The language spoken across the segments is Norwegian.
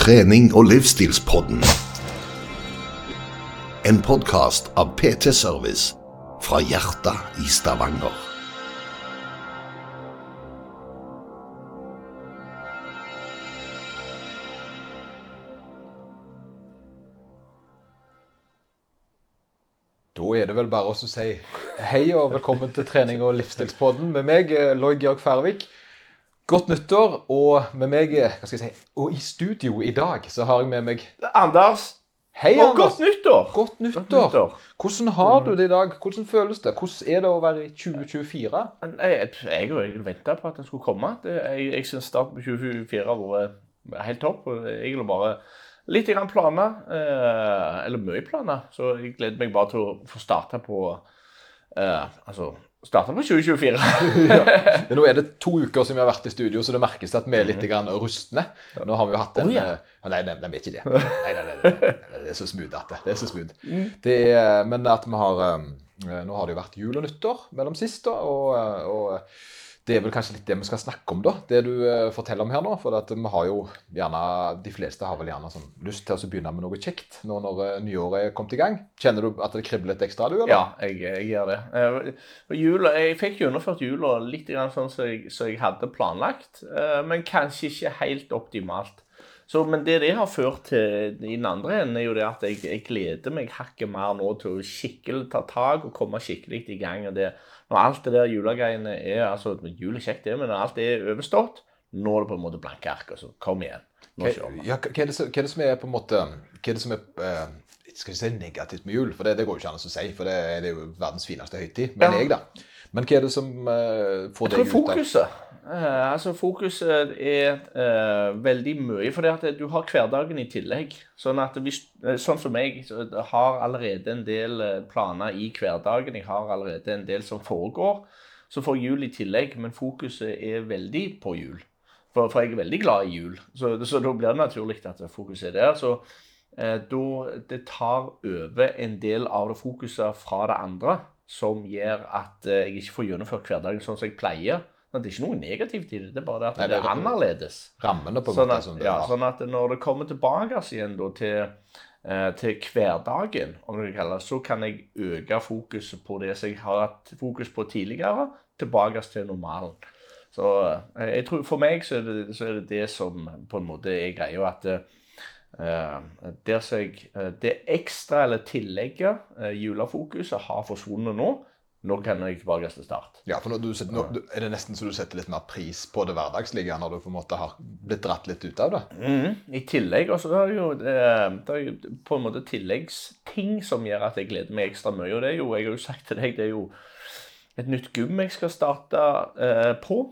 Trening og livsstilspodden. En podkast av PT Service fra hjertet i Stavanger. Da er det vel bare å si hei og velkommen til trening og livsstilspodden med meg, eh, Lloyd Georg Færvik. Godt nyttår, og med meg, hva skal jeg si, og i studio i dag så har jeg med meg Anders, Hei, og Anders! godt nyttår! Godt nyttår. nyttår. Hvordan har du det i dag? Hvordan føles det? Hvordan er det å være i 2024? Jeg, jeg, jeg venta på at den skulle komme. Jeg jeg syns starten på 2024 har vært helt topp. og Egentlig bare litt grann planer, eh, eller mye planer. Så jeg gleder meg bare til å få starte på eh, Altså starte på 2024. Ja, Nå er det to uker siden vi har vært i studio, så det merkes at vi er litt grann rustne. Nå har vi jo hatt en oh, ja. eh, Nei, nei, nei, vi er ikke det. Nei, nei, nei, nei, det er så smooth at det. Det er så smooth. Det er, men at vi har eh, Nå har det jo vært jul og nyttår mellom sist, da, og, eh, og det er vel kanskje litt det vi skal snakke om, da. Det du eh, forteller om her nå. For at vi har jo gjerne De fleste har vel gjerne sånn lyst til å begynne med noe kjekt nå når eh, nyåret er kommet i gang. Kjenner du at det kribler litt ekstra, du? eller? Ja, jeg, jeg gjør det. Eh, Jula, jeg fikk gjennomført jula litt sånn som jeg, som jeg hadde planlagt, men kanskje ikke helt optimalt. Så, men det det har ført til i den andre enden, er jo det at jeg, jeg gleder meg hakket mer nå til å skikkelig ta tak og komme skikkelig i gang. Og det, når alt det der julegreiene er altså Jul er kjekt, det, men når alt er overstått, nå er det på en måte blanke ark. Altså, kom igjen. Nå kjører vi. Ja, hva er, det, som- hva er det som er på en måte Hva er det som er eh, Skal vi si negativt med jul? For det, det går jo ikke an å si, for det, det er jo verdens fineste høytid. Men Ja. jeg, da. Men hva er det som eh, får deg ut av fokuset. Uh, altså Fokuset er uh, veldig mye. For at du har hverdagen i tillegg. Sånn at hvis, sånn som jeg har allerede en del planer i hverdagen. Jeg har allerede en del som foregår. Så får jul i tillegg, men fokuset er veldig på jul. For, for jeg er veldig glad i jul. Så, så da blir det naturlig at fokuset er der. Så eh, da det tar over en del av det fokuset fra det andre, som gjør at eh, jeg ikke får gjennomført hverdagen sånn som jeg pleier. Men det er ikke noe negativt i det, det er bare det at Nei, det er er- annerledes. rammene, på en Sånn at, som det ja, sånn at når det kommer tilbake igjen da, til, eh, til hverdagen, om du vil kalle det, så kan jeg øke fokuset på det som jeg har hatt fokus på tidligere, tilbake til normalen. Så eh, jeg tror For meg så er, det, så er det det som på en måte er greia. At eh, der som jeg, eh, det ekstra eller tillegget, eh, julefokuset, har forsvunnet nå. Nå kan jeg tilbake til start. Ja, for du nå, er det nesten så du setter litt mer pris på det hverdagslige når du på en måte har blitt dratt litt ut av det? Mm, I tillegg er det, jo, eh, det er jo på en måte tilleggsting som gjør at jeg gleder meg ekstra mye. Og det er jo, jeg har jo sagt til deg, det er jo et nytt gym jeg skal starte eh, på.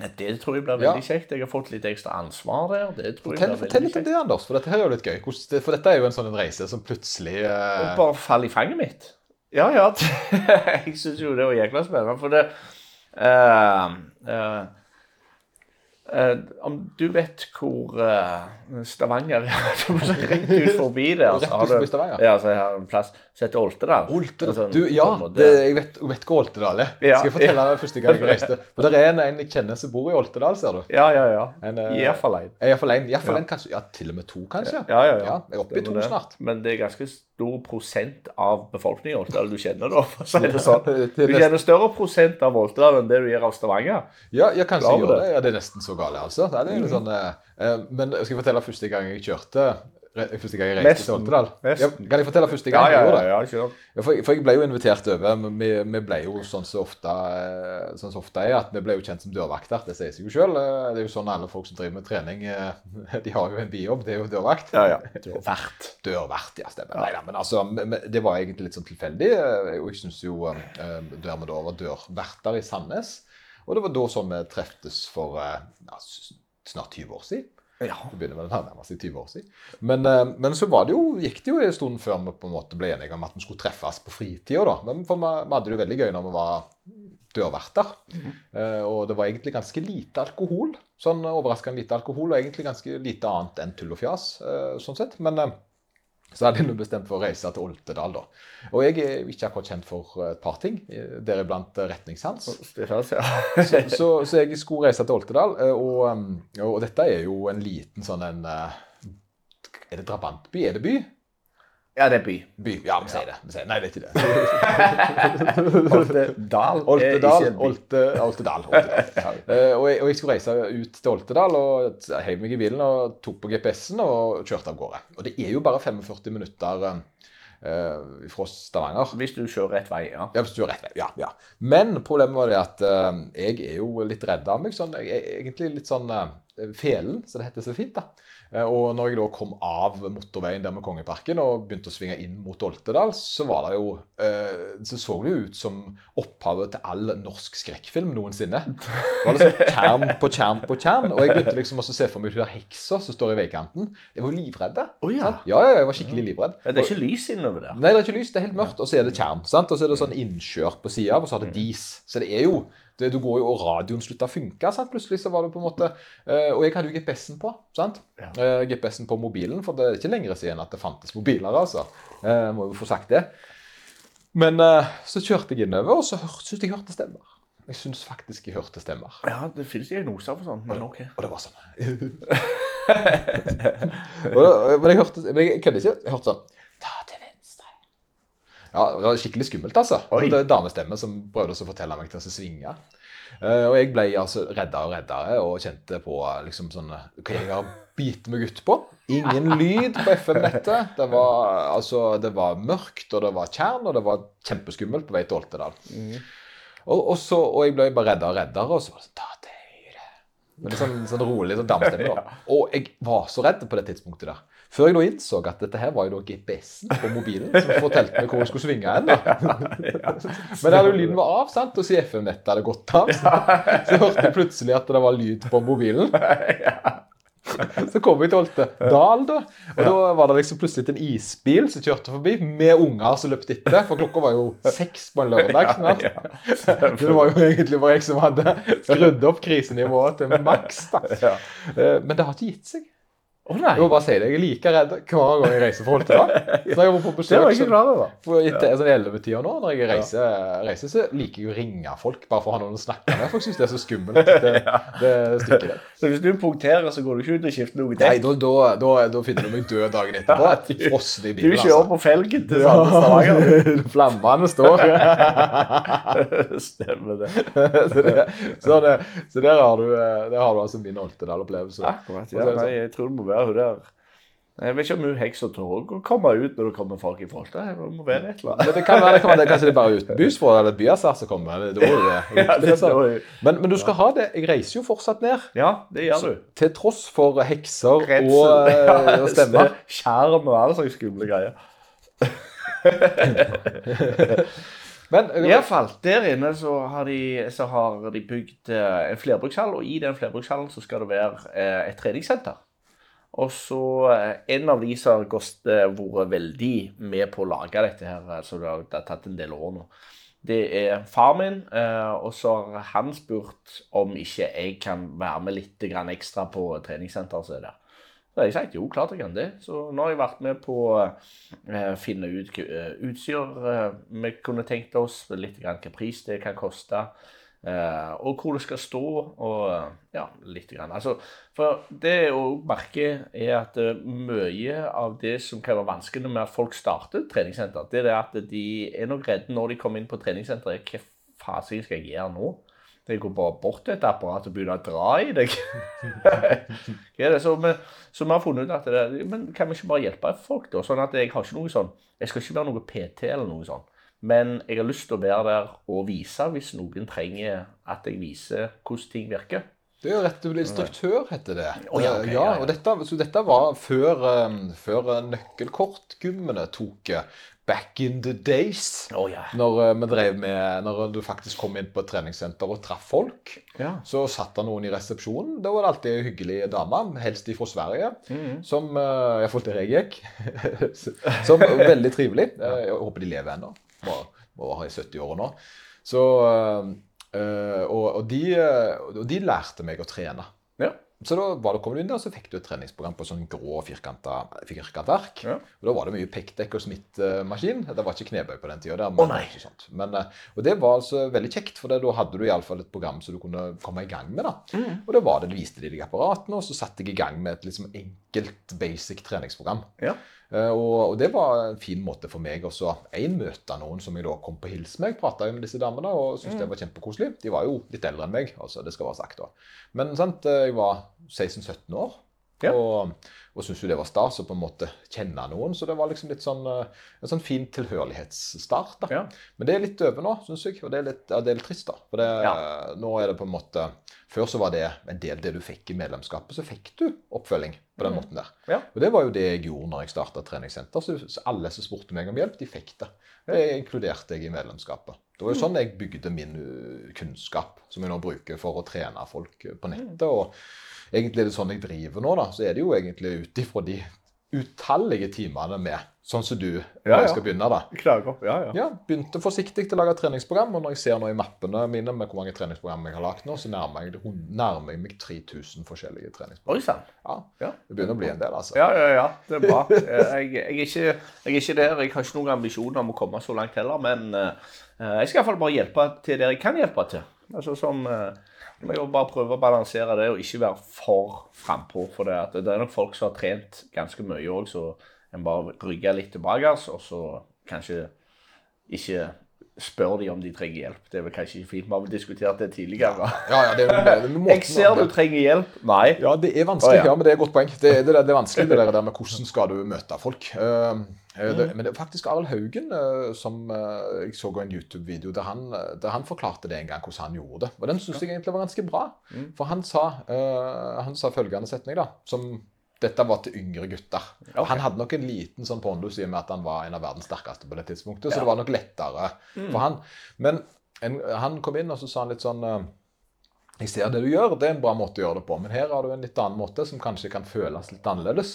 Det tror jeg blir veldig kjekt. Jeg har fått litt ekstra ansvar der. Det tror jeg Fortell, blir fortell litt om det, Anders, for dette her er jo litt gøy. For dette er jo en sånn en reise som plutselig Og Bare fall i fanget mitt. Ja, ja. jeg syns jo det var jækla spennende. For det uh, uh, Om du vet hvor Stavanger er Rett ut forbi der, Rett så har du ja, så jeg har en plass som heter Oltedal. Oltedal. Sånn, Du, ja, det, jeg vet, jeg vet hvor Oltedal er. Ja. Skal jeg fortelle deg første gang jeg reiste? For det er en, en jeg kjenner som bor i Oltedal, ser du. Ja, ja, ja. En, eh, Iallfall én. Iallfall én, Ja. kanskje, ja, til og med to, kanskje. Ja, ja, ja. Ja, jeg er oppe i to snart. Men det er ganske stor prosent av befolkningen i Oltedal du kjenner, da. For å si det sånn. Du er kjenner større prosent av Oltedal enn det du gjør av Stavanger. ja, ja, kanskje jeg gjør det. Ja, det er nesten så gale, altså. Det er litt Mhm. sånn, uh, men jeg skal fortelle første gang jeg kjørte Første gang jeg reiste til Oltedal. Ja, kan jeg fortelle første gang Ja, ja, jeg gjorde det? ja kjør. Ja, for, for jeg ble jo invitert over. men Vi, vi ble jo sånn så ofte eh, sånn så ofte er at vi ble jo kjent som dørvakter. Det sier seg jo sjøl. Det er jo sånn alle folk som driver med trening, eh, de har jo en bijobb. Det er jo dørvakt. Ja, ja. Dørvert. Dørvert, ja, stemmer. Nei, da, men altså, det var egentlig litt sånn tilfeldig. eh, Og jeg syns jo dermed da var dørverter i Sandnes. Og det var da sånn vi treftes for eh, ja, snart 20 år siden. Ja. Det begynner vel å nærme seg 20 år siden. Men, eh, men så var det jo, gikk det jo en stund før vi på en måte ble enige om at vi skulle treffes på fritida. da. Men for vi, vi hadde det jo veldig gøy når vi var dørverter. Eh, og det var egentlig ganske lite alkohol. Sånn overraskende lite alkohol, og egentlig ganske lite annet enn tull og fjas. eh, sånn sett. Men Så hadde jeg bestemt for å reise til Oltedal, da. Og jeg er jo ikke akkurat kjent for et par ting, eh, deriblant eh, retningssans. Ja. Så, så, så jeg skulle reise til Oltedal, eh, og, um, og dette er jo en liten sånn en eh, Er det drabantby? Er det by? Ja, det er by. By. Ja, vi sier det. Vi sier, nei, det er ikke det. Oltedal. Oltedal. Olte, Oltedal. Oltedal. Uh, og, jeg, og jeg skulle reise ut til Oltedal og heiv meg i bilen og tok på GPS-en og kjørte av gårde. Og det er jo bare 45 minutter uh, fra Stavanger. Hvis du kjører rett vei, ja. Ja, hvis du kjører rett vei. Ja, ja. Men problemet var det at uh, jeg er jo litt redd av meg. Sånn, jeg er egentlig litt sånn eh, felen, så det heter så fint. da. Eh, Og når jeg da kom av motorveien der med Kongeparken og begynte å svinge inn mot Oltedal, så var det jo eh, Så så det jo ut som opphavet til all norsk skrekkfilm noensinne. Det var liksom tjern på tjern på tjern. Og jeg begynte liksom også å se for meg hun der heksa som står i veikanten. Jeg var livredd. Oh, ja. ja, ja, jeg var skikkelig livredd. Ja, Det er ikke lys innover der. Nei, det er ikke lys, det er helt mørkt, og så er det tjern. sant? Og så er det sånn innkjør på sida, og så har det dis. Så det er jo det, Du går jo, og radioen slutta å funke. sant? Plutselig så var det på en måte eh, Og jeg hadde jo GPS-en på. sant? Ja. Eh, GPS-en på mobilen, for det er ikke lenger siden at det fantes mobiler, altså. Eh, må jo få sagt det. Men så kjørte jeg innover, og så syntes jeg hørte stemmer. Jeg syns faktisk jeg hørte stemmer. Ja, det finnes diagnoser for sånn, men ok. Og det var sånn. men jeg hørte Men jeg kødder ikke. Jeg hørte sånn Ta venstre. Ja, det var skikkelig skummelt, altså. Oi. Det er damestemme som prøvde å fortelle meg til å svinge. Eh, og jeg ble altså reddere og reddere og kjente på liksom sånn Hva jeg har bitt meg ut på? Ingen lyd på FM-nettet. Det var altså Det var mørkt, og det var tjern, og det var kjempeskummelt på vei til Oltedal. Og, og, så, og jeg ble bare reddere og reddere, og så var det sånn Ta det er Men sånn, sånn rolig sånn damestemme. da. Og jeg var så redd på det tidspunktet der. Før jeg da innså at dette her var jo da GPS-en på mobilen som fortalte meg hvor jeg skulle svinge hen. da. Men jo lyden var av, sant? og siden FM-nettet hadde gått av, så, så hørte jeg plutselig at det var lyd på mobilen. Så kom vi til Oltedal, da. Og da var det liksom plutselig en isbil som kjørte forbi, med unger som løpte etter. For klokka var jo seks på en lørdag. snart. Så det var jo egentlig bare jeg som hadde skrudd opp krisenivået til maks. da. Ja. Eh, Men det har ikke gitt seg. Å nei, Jeg må bare si det, jeg er like redd hver gang jeg reiser fra Oltedal. Så når jeg var på det var jeg så- over. for etter sånn 11-tida nå, når jeg reiser, reiser, så liker jeg å ringe folk bare for å ha noen å snakke med. Folk syns det er så skummelt, det, det stykket der. Så hvis du punkterer, så går du ikke ut og skifter noe Nei, da, da, da, da finner du meg død dagen etterpå. Du- Frossen i Du bilen, kjører på felgen til Stavanger. Flammene står. Stemmer det. så, det, så, det, så der, har du, eh, der har du altså min Oltedal-opplevelse. Akkurat. Ja, nei, jeg tror det må være hun der. Jeg vet ikke om hun heksa tør å komme ut når det kommer folk i til. Det må være et eller annet. Men det kan være det kan være, det, kanskje det er bare utenbys for eller et som kommer. Det, det, var jo det. Ja, det jo- men, men du skal ha det. Jeg reiser jo fortsatt ned. ja, det gjør du. Til tross for hekser Redsel. og, eh, Ja, og stemmer. Skjerm og alle slags skumle greier. Men I hvert fall, der inne så har de, så har de bygd eh, en flerbrukshall, og i den flerbrukshallen så skal det være eh, et treningssenter. Og så eh, en som har eh, vært veldig med på å lage dette her, så det har, det har tatt en del år nå, det er far min, eh, og så har han spurt om ikke jeg kan være med litt ekstra på treningssenteret som er der. Så har jeg sagt jo, klart jeg kan det. Så nå har jeg vært med på å eh, finne ut eh, utstyr eh, vi kunne tenkt oss, litt grann hva pris det kan koste, eh, og hvor det skal stå, og eh, ja, litt grann. Altså, for det jeg merke er at uh, mye av det som kan være vanskelig med at folk starter treningssenter, det er at de er nok redde når de kommer inn på treningssenteret, hva fasen skal jeg gjøre nå? Det går bare bort til et apparat og begynner å dra i deg. Så vi, så vi har funnet ut at det, men kan vi ikke bare hjelpe folk, da? Sånn at jeg har ikke noe sånn Jeg skal ikke være noe PT eller noe sånn. Men jeg har lyst til å være der og vise hvis noen trenger at jeg viser hvordan ting virker. Det er jo rett og slett instruktør, heter det. Oh, ja, okay, ja, ja. og dette, så dette var før, um, før eh, nøkkelkortgummene tok eh, back in the days. Oh, ja. Når drev med, når du faktisk kom inn på et treningssenter og traff folk, ja. så satt det noen i resepsjonen. Da var det alltid ei hyggelig dame, helst fra Sverige, som uh, Iallfall der jeg gikk. som var veldig trivelig. Jeg håper de lever ennå. Må ha i 70-åra nå. Så eh, og, og, de, eh, og de lærte meg å trene. Ja. så da var det, kom du inn der, så fikk du et treningsprogram på sånn grå firkanta firkantark. Ja. Og da var det mye pikkdekk og smittmaskin. Det var ikke knebøy på den tida. Men, eh, og det var altså veldig kjekt, for det, da hadde du iallfall et program som du kunne komme i gang med. Mm. Og det var det, viste de deg apparatene, og så satte jeg i gang med et liksom enkelt, basic treningsprogram. Ja. Eh, og, det var en fin måte for meg også én møte noen som jeg da kom på hils med. Jeg prata med disse damene og syntes det var kjempekoselig. De var jo litt eldre enn meg, altså det skal være sagt da. Men sant, eh, jeg var 16-17 år. Ja. Og, og syntes jo det var stas å på en måte kjenne noen. Så det var liksom litt sånn, eh, en sånn fin tilhørighetsstart. da. Ja. Men det er litt over nå, syns jeg. Og det er litt, ja, det er litt trist, da. For det, nå er det på en måte Før så var det en del det du fikk i medlemskapet. Så fikk du oppfølging på den mm. måten der. Og det var jo det jeg gjorde når jeg starta treningssenter. Så så alle som spurte meg om hjelp, de fikk det. Det inkluderte jeg i medlemskapet. Det var jo sånn jeg bygde min uh, kunnskap, som jeg nå bruker for å trene folk på nettet. Og egentlig er det sånn jeg driver nå, da. Så er det jo egentlig ut ifra de utallige timene med, sånn som du, når Ja, jeg skal begynne, da. Klager. Ja, ja. Ja, begynte forsiktig til å lage treningsprogram, og når jeg ser nå i mappene mine med hvor mange treningsprogram jeg har lagd nå, så nærmer jeg, nærmer jeg meg 3000 forskjellige treningsprogram. Oi sann. Ja, Ja. det begynner å bli en del, altså. Ja, ja, ja. Det er bra. Jeg, jeg, er ikke, jeg er ikke der. Jeg har ikke noen ambisjoner om å komme så langt heller. Men eh, jeg skal iallfall bare hjelpe til der jeg kan hjelpe til. Altså som eh, må jo bare prøve å balansere det og ikke være for frampå. For det, at det er nok folk som har trent ganske mye òg, så en bare rygger litt tilbake, og så kanskje ikke spør de om de trenger hjelp. Det er vel kanskje ikke fint. Vi har vel diskutert det tidligere. Ja, ja, det er, det Jeg ser du trenger hjelp. Nei. Ja, det er vanskelig, Å, ja. ja, men det er et godt poeng. Det, det, det er vanskelig det der, med hvordan skal du møte folk. Uh, det, men det er faktisk Arild Haugen uh, som uh, jeg så en YouTube-video der han, der han forklarte det en gang, hvordan han gjorde det. Og den syns jeg egentlig var ganske bra. For han sa, han sa følgende setning, da, som dette var til yngre gutter. Okay. Han hadde nok en liten sånn pondus i og med at han var en av verdens sterkeste på det tidspunktet, så Ja. det var nok lettere for han. Men en, han kom inn og så sa han litt sånn eh, jeg ser det du gjør, det er en bra måte å gjøre det på, men her har du en litt annen måte som kanskje kan føles litt annerledes.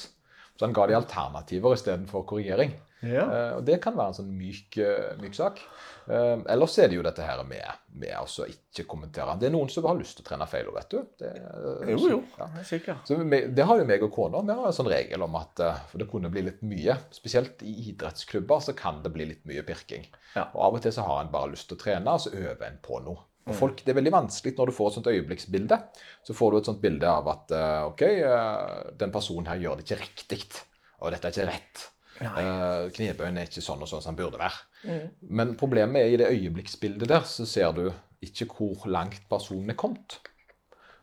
Så han ga de alternativer istedenfor korrigering. Ja. Uh, og det kan være en sånn myk, eh, myk sak. Uh, ellers er det jo dette her med, med å ikke kommentere. Det er noen som har lyst til å trene feil, òg, vet du. Det, uh, Jo, jo. Ja. Sikkert. Så vi, det har jo meg og kona. Vi har en sånn regel om at for det kunne bli litt mye. Spesielt i idrettsklubber så kan det bli litt mye pirking. Ja. Og Av og til så har en bare lyst til å trene, og så øver en på noe. Og folk, Det er veldig vanskelig når du får et sånt øyeblikksbilde. Så får du et sånt bilde av at OK, den personen her gjør det ikke riktig. Og dette er ikke rett. Uh, knebøyen er ikke sånn og sånn som den burde være. Men problemet er i det øyeblikksbildet der, så ser du ikke hvor langt personen er kommet.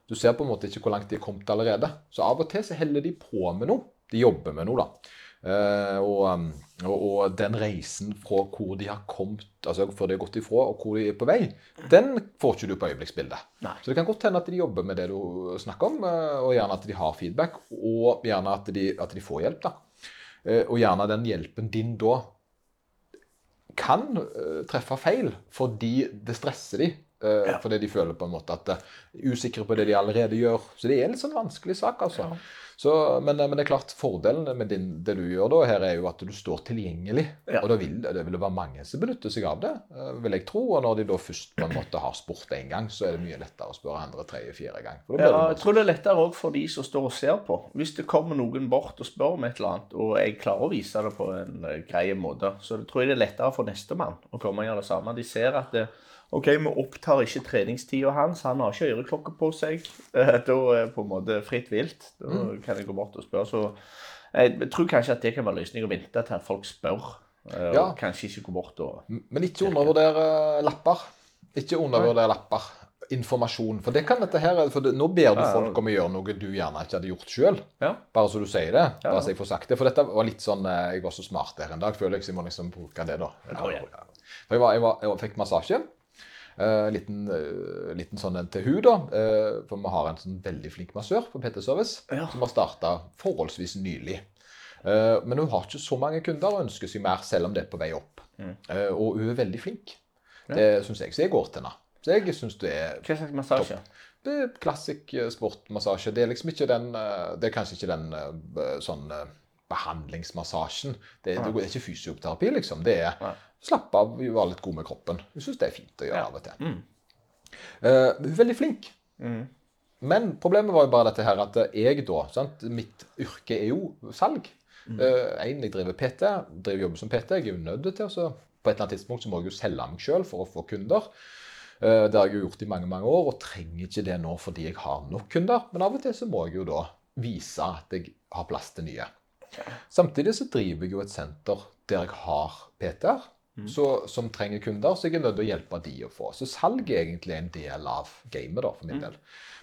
Du ser på en måte ikke hvor langt de er kommet allerede. Så av og til så heller de på med noe. De jobber med noe, da. Uh, og, um, og, og den reisen fra hvor de har kommet, altså før de har gått ifra, og hvor de er på vei, den får ikke du på øyeblikksbildet. Nei. Så det kan godt hende at de jobber med det du snakker om, eh, og gjerne at de har feedback, og gjerne at de, at de får hjelp. da. Eh, Og gjerne den hjelpen din da kan eh, treffe feil fordi det stresser de. eh, Ja. Fordi de føler på en måte at de er usikre på det de allerede gjør. Så det er en litt sånn vanskelig sak, altså. Ja. Så, men, men det er klart, fordelen med din, det du gjør da, her er jo at du står tilgjengelig. Ja. Og da vil det vil være mange som benytter seg av det, eh, vil jeg tro. Og når de da først på en måte har spurt én gang, så er det mye lettere å spørre andre, tredje, fjerde gang. Ja, jeg tror det er lettere òg for de som står og ser på. Hvis det kommer noen bort og spør om et eller annet, og jeg klarer å vise det på en eh, grei måte, så tror jeg det er lettere for nestemann å komme og gjøre det samme. De ser at det, OK, vi opptar ikke treningstida hans, han har ikke øreklokke på seg. Eh, Da er det på en måte fritt vilt. Da kan jeg gå bort og spørre. Så jeg tror kanskje at det kan være løsning å vente til at folk spør, eh, og Ja. kanskje ikke gå bort og Men ikke undervurdere lapper. Ikke undervurdere lapper. Informasjon. For det kan dette her, for det, nå ber du folk om å gjøre noe du gjerne ikke hadde gjort sjøl. Ja. Bare så du sier det. Bare så jeg får sagt det. For dette var litt sånn eh, Jeg var så smart der en dag, føler jeg, så jeg må liksom bruke det, da. For jeg, var, jeg, var, jeg fikk massasje. Eh, liten, uh, liten sånn en til hun, da. Eh, for vi har en sånn veldig flink massør på PT Service Ja. som har starta forholdsvis nylig. Eh, men hun har ikke så mange kunder og ønsker seg mer, selv om det er på vei opp. Mm. Eh, og hun er veldig flink. Ja. Det syns jeg. Så jeg går til henne. Så jeg syns det er Hva slags massasje? det er klassisk eh, sportmassasje. Det er liksom ikke den Det er kanskje ikke den sånn eh, behandlingsmassasjen. Det, det er ikke fysioterapi, liksom. Det er. Slappe av, være litt god med kroppen. Hun syns det er fint å gjøre av og til. Mm. Uh, veldig flink. Mm. Men problemet var jo bare dette her at jeg da sant? Mitt yrke er jo salg. Mm. Uh, en, jeg driver PT, driver jobber som PT. Jeg er jo nødt til å så På et eller annet tidspunkt så må jeg jo selge meg sjøl for å få kunder. Uh, det har jeg jo gjort i mange mange år, og trenger ikke det nå fordi jeg har nok kunder. Men av og til så må jeg jo da vise at jeg har plass til nye. Samtidig så driver jeg jo et senter der jeg har PT-er så, som trenger kunder, så jeg er nødt til å hjelpe de å få. Så salg er egentlig en del av gamet da, for min del.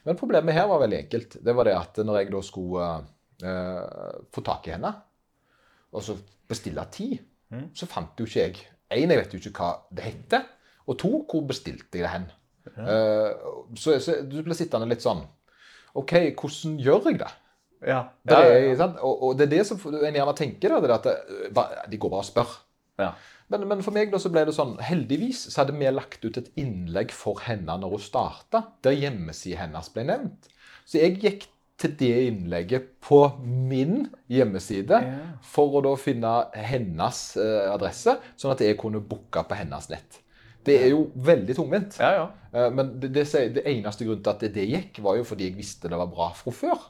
Men problemet her var veldig enkelt. Det var det at når jeg da skulle uh, få tak i henne, og så bestille tid, så fant jo ikke jeg En, jeg vet jo ikke hva det heter. Og to, hvor bestilte jeg det hen? Eh, så, så du blir sittende litt sånn OK, hvordan gjør jeg det? Ja. Det er, ja, ja. sant? Og, og det er det som en gjerne tenker. Da, det at det, de går bare og spør. ja. Men, men for meg da så ble det sånn Heldigvis så hadde vi lagt ut et innlegg for henne når hun starta, der hjemmesida hennes ble nevnt. Så jeg gikk til det innlegget på min hjemmeside Ja. for å da finne hennes eh, adresse, sånn at jeg kunne booke på hennes nett. Det er jo veldig tungvint. ja, ja. Eh, Men det, det, det eneste grunnen til at det, det gikk, var jo fordi jeg visste det var bra fra før.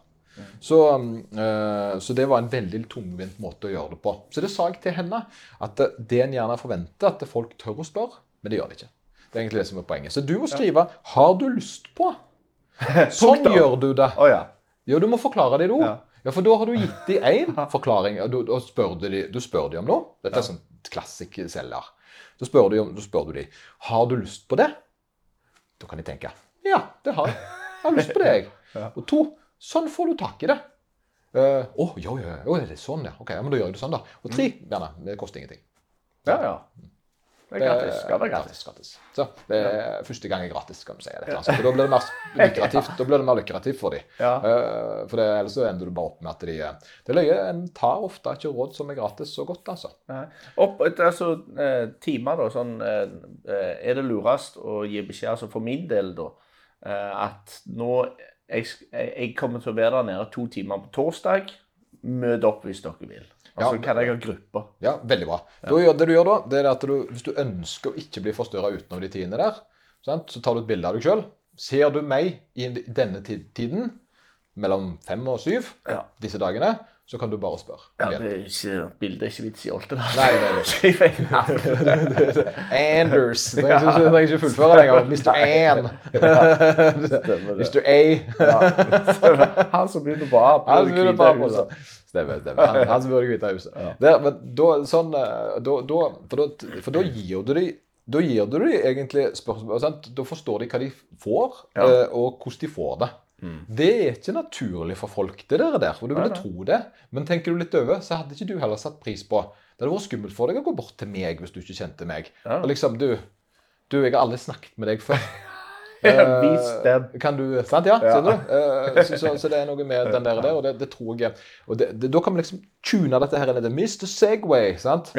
Så, eh, så det var en veldig tungvint måte å gjøre det på. Så det sa jeg til henne, at det, en gjerne forventer, at folk tør å spørre, men det gjør de ikke. Det er egentlig det som er poenget. Så du må skrive 'Har du lyst på?' Sånn gjør du det. Oh, ja. Jo, du må forklare det i ord. Ja. Ja. for da har du gitt dem én forklaring, og du, og spør du, de, du spør de om noe. Dette er sånn klassisk selger. Så spør du, da spør du de, har du lyst på det? Da kan de tenke ja, det har jeg. Jeg har lyst på det, jeg. Og to, sånn får du tak i det. Å, uh, oh, jo, jo, jo, er sånn, ja. Ok, ja, men da gjør jeg det sånn, da. Og tre, gjerne. Det koster ingenting. ja, ja. Det er gratis. Skal være gratis. gratis. Så det er første gang er gratis, kan du si. Dette, altså. Da blir det mer lukrativt, da blir det mer lukrativt for dem. Ja. Uh, For det, ellers så ender du bare opp med at de Det er løye. En tar ofte ikke råd som er gratis så godt, altså. Nei. Opp, altså, eh, timer, da. Sånn, eh, eh, er det lurest å gi beskjed, altså for min del, da, eh, at nå jeg, jeg kommer til å være der nede to timer på torsdag. Møt opp hvis dere vil. Altså Ja. kan jeg ha grupper. Ja, veldig bra. Da gjør, det du gjør da, det er at du, hvis du ønsker å ikke bli forstyrra utenom de tidene der, sant, så tar du et bilde av deg sjøl. Ser du meg i denne tiden, mellom fem og syv, Ja. disse dagene, så kan du bare spørre. Ja, det er ikke, bildet er ikke vits i alt det der. Nei, nei, nei. Anders. Du trenger ikke, fullføre det lenger. Mr. An. Mr. A. Han som begynner på A. Han det begynner på A. Stemmer. stemmer. Han, han som burde kvitte huset. Der, men da, sånn, eh, da, da, for, da, for da gir du dem da gir du dem egentlig spørsmål sant? Da forstår de hva de får, eh, og hvordan de får det. Det er ikke naturlig for folk, det der. der, for Du ville tro det. Men tenker du litt over, så hadde ikke du heller satt pris på Det hadde vært skummelt for deg å gå bort til meg hvis du ikke kjente meg. Og liksom, du, du, jeg har aldri snakket med deg før. Eh, Kan du, sant, ja, Ja. Du? Eh, Så, så, så det er noe med den der, og det, det tror jeg Og det, det, da kan vi liksom tune dette her inn det. Mr. Segway, sant?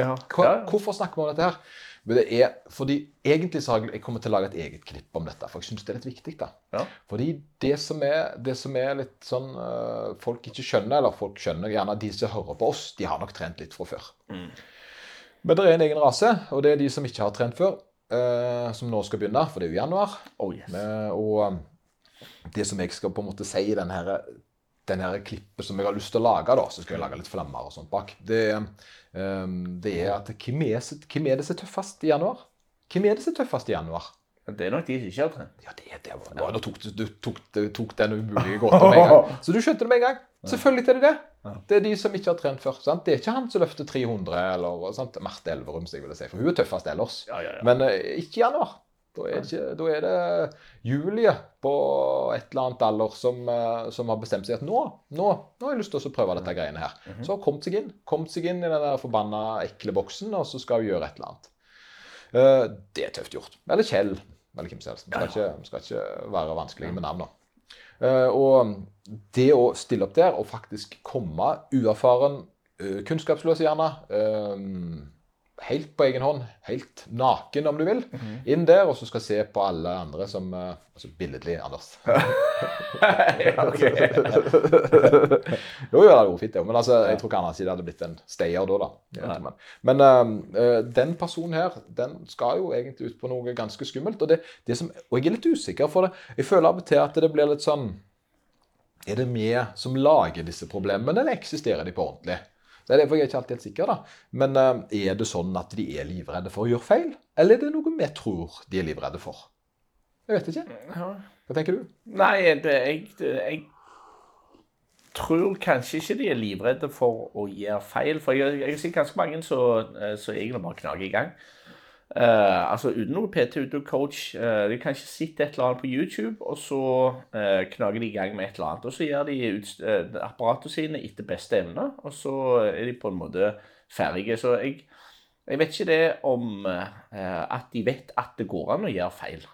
Hvorfor snakker vi om dette her? Men det er fordi egentlig så har jeg, jeg kommer til å lage et eget klipp om dette, for jeg syns det er litt viktig. da. Ja. Fordi det som er, det som er litt sånn eh, folk ikke skjønner, eller folk skjønner gjerne de som hører på oss, de har nok trent litt fra før. Mm. Men det er en egen rase, og det er de som ikke har trent før, eh, som nå skal begynne, for det er jo januar. Oh, yes. Med, og um, det som jeg skal på en måte si i denne den her klippet som jeg har lyst til å lage, da, så skal jeg lage litt flammer og sånt bak, det, um, det er at hvem er, hvem er det som er tøffest i januar? Hvem er det som er tøffest i januar? Det er nok de som ikke har trent. Ja, det, det var, nå, nå tok du, tok, du tok den umulige gåta med en gang. Så du skjønte det med en gang. Selvfølgelig er det det. Det er de som ikke har trent før. Sant? Det er ikke han som løfter 300, eller sant? Marte Elverum, som jeg ville si, for hun er tøffest ellers. Ja, ja, ja. Men uh, ikke i januar. Da er, ikke, da er det Julie på et eller annet alder som, eh, som har bestemt seg at nå, nå, nå har jeg lyst til å prøve dette greiene her. Så har kommet seg inn kommet seg inn i den der forbanna ekle boksen, og så skal hun gjøre et eller annet. Uh, det er tøft gjort. Eller Kjell. Eller hvem som helst. Skal, ikke, skal ikke være vanskelige med navn nå. Eh, og det å stille opp der og faktisk komme uerfaren, uh, kunnskapsløs gjerne, helt på egen hånd, helt naken om du vil, inn der, og så skal se på alle andre som eh, Altså billedlig, Anders. ja, jo, jo, det hadde vært fint, det. Men altså, jeg tror ikke Anders det hadde blitt en stayer da. da. Jeg Men, men eh, den personen her, den skal jo egentlig ut på noe ganske skummelt. Og, det, det som, og jeg er litt usikker, for det. jeg føler av og til at det blir litt sånn er det vi som lager disse problemene, eller eksisterer de på ordentlig? Det er derfor Jeg er ikke alltid helt sikker, da. Men uh, er det sånn at de er livredde for å gjøre feil? Eller er det noe vi tror de er livredde for? Jeg vet ikke. Hva tenker du? Nei, det, jeg, jeg, tror kanskje ikke de er livredde for å gjøre feil. For jeg, jeg har sett ganske mange som egentlig bare knager i gang. Uh, altså uten noe PT, uten coach. Uh, de kan ikke sitte et eller annet på YouTube, og så uh, knager de i gang med et eller annet. Og så gjør de uh, apparatene sine etter beste evne, og så er de på en måte ferdige. Så jeg, jeg vet ikke det om at de vet at det går an å gjøre feil.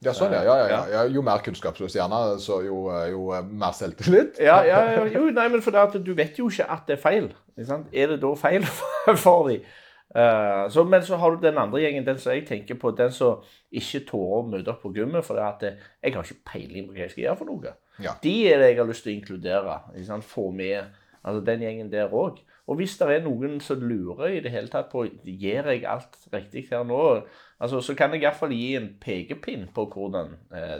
Ja, sånn, ja. ja, ja, ja. Jo mer kunnskapsløs gjerne, så jo, jo mer selvtillit. ja, ja, jo, nei, men for det at du vet jo ikke at det er feil. Er det da feil for dem? Uh, så, men så har du den andre gjengen, den som jeg tenker på, den som ikke tårer å møte opp på gymmet. For at eh, jeg har ikke peiling på hva jeg skal gjøre for noe. Ja. De er det jeg har lyst til å inkludere. Få med altså den gjengen der òg. Og hvis det er noen som lurer i det hele tatt på gjør jeg alt riktig her nå, altså, så kan jeg iallfall gi en pekepinn på hvordan eh,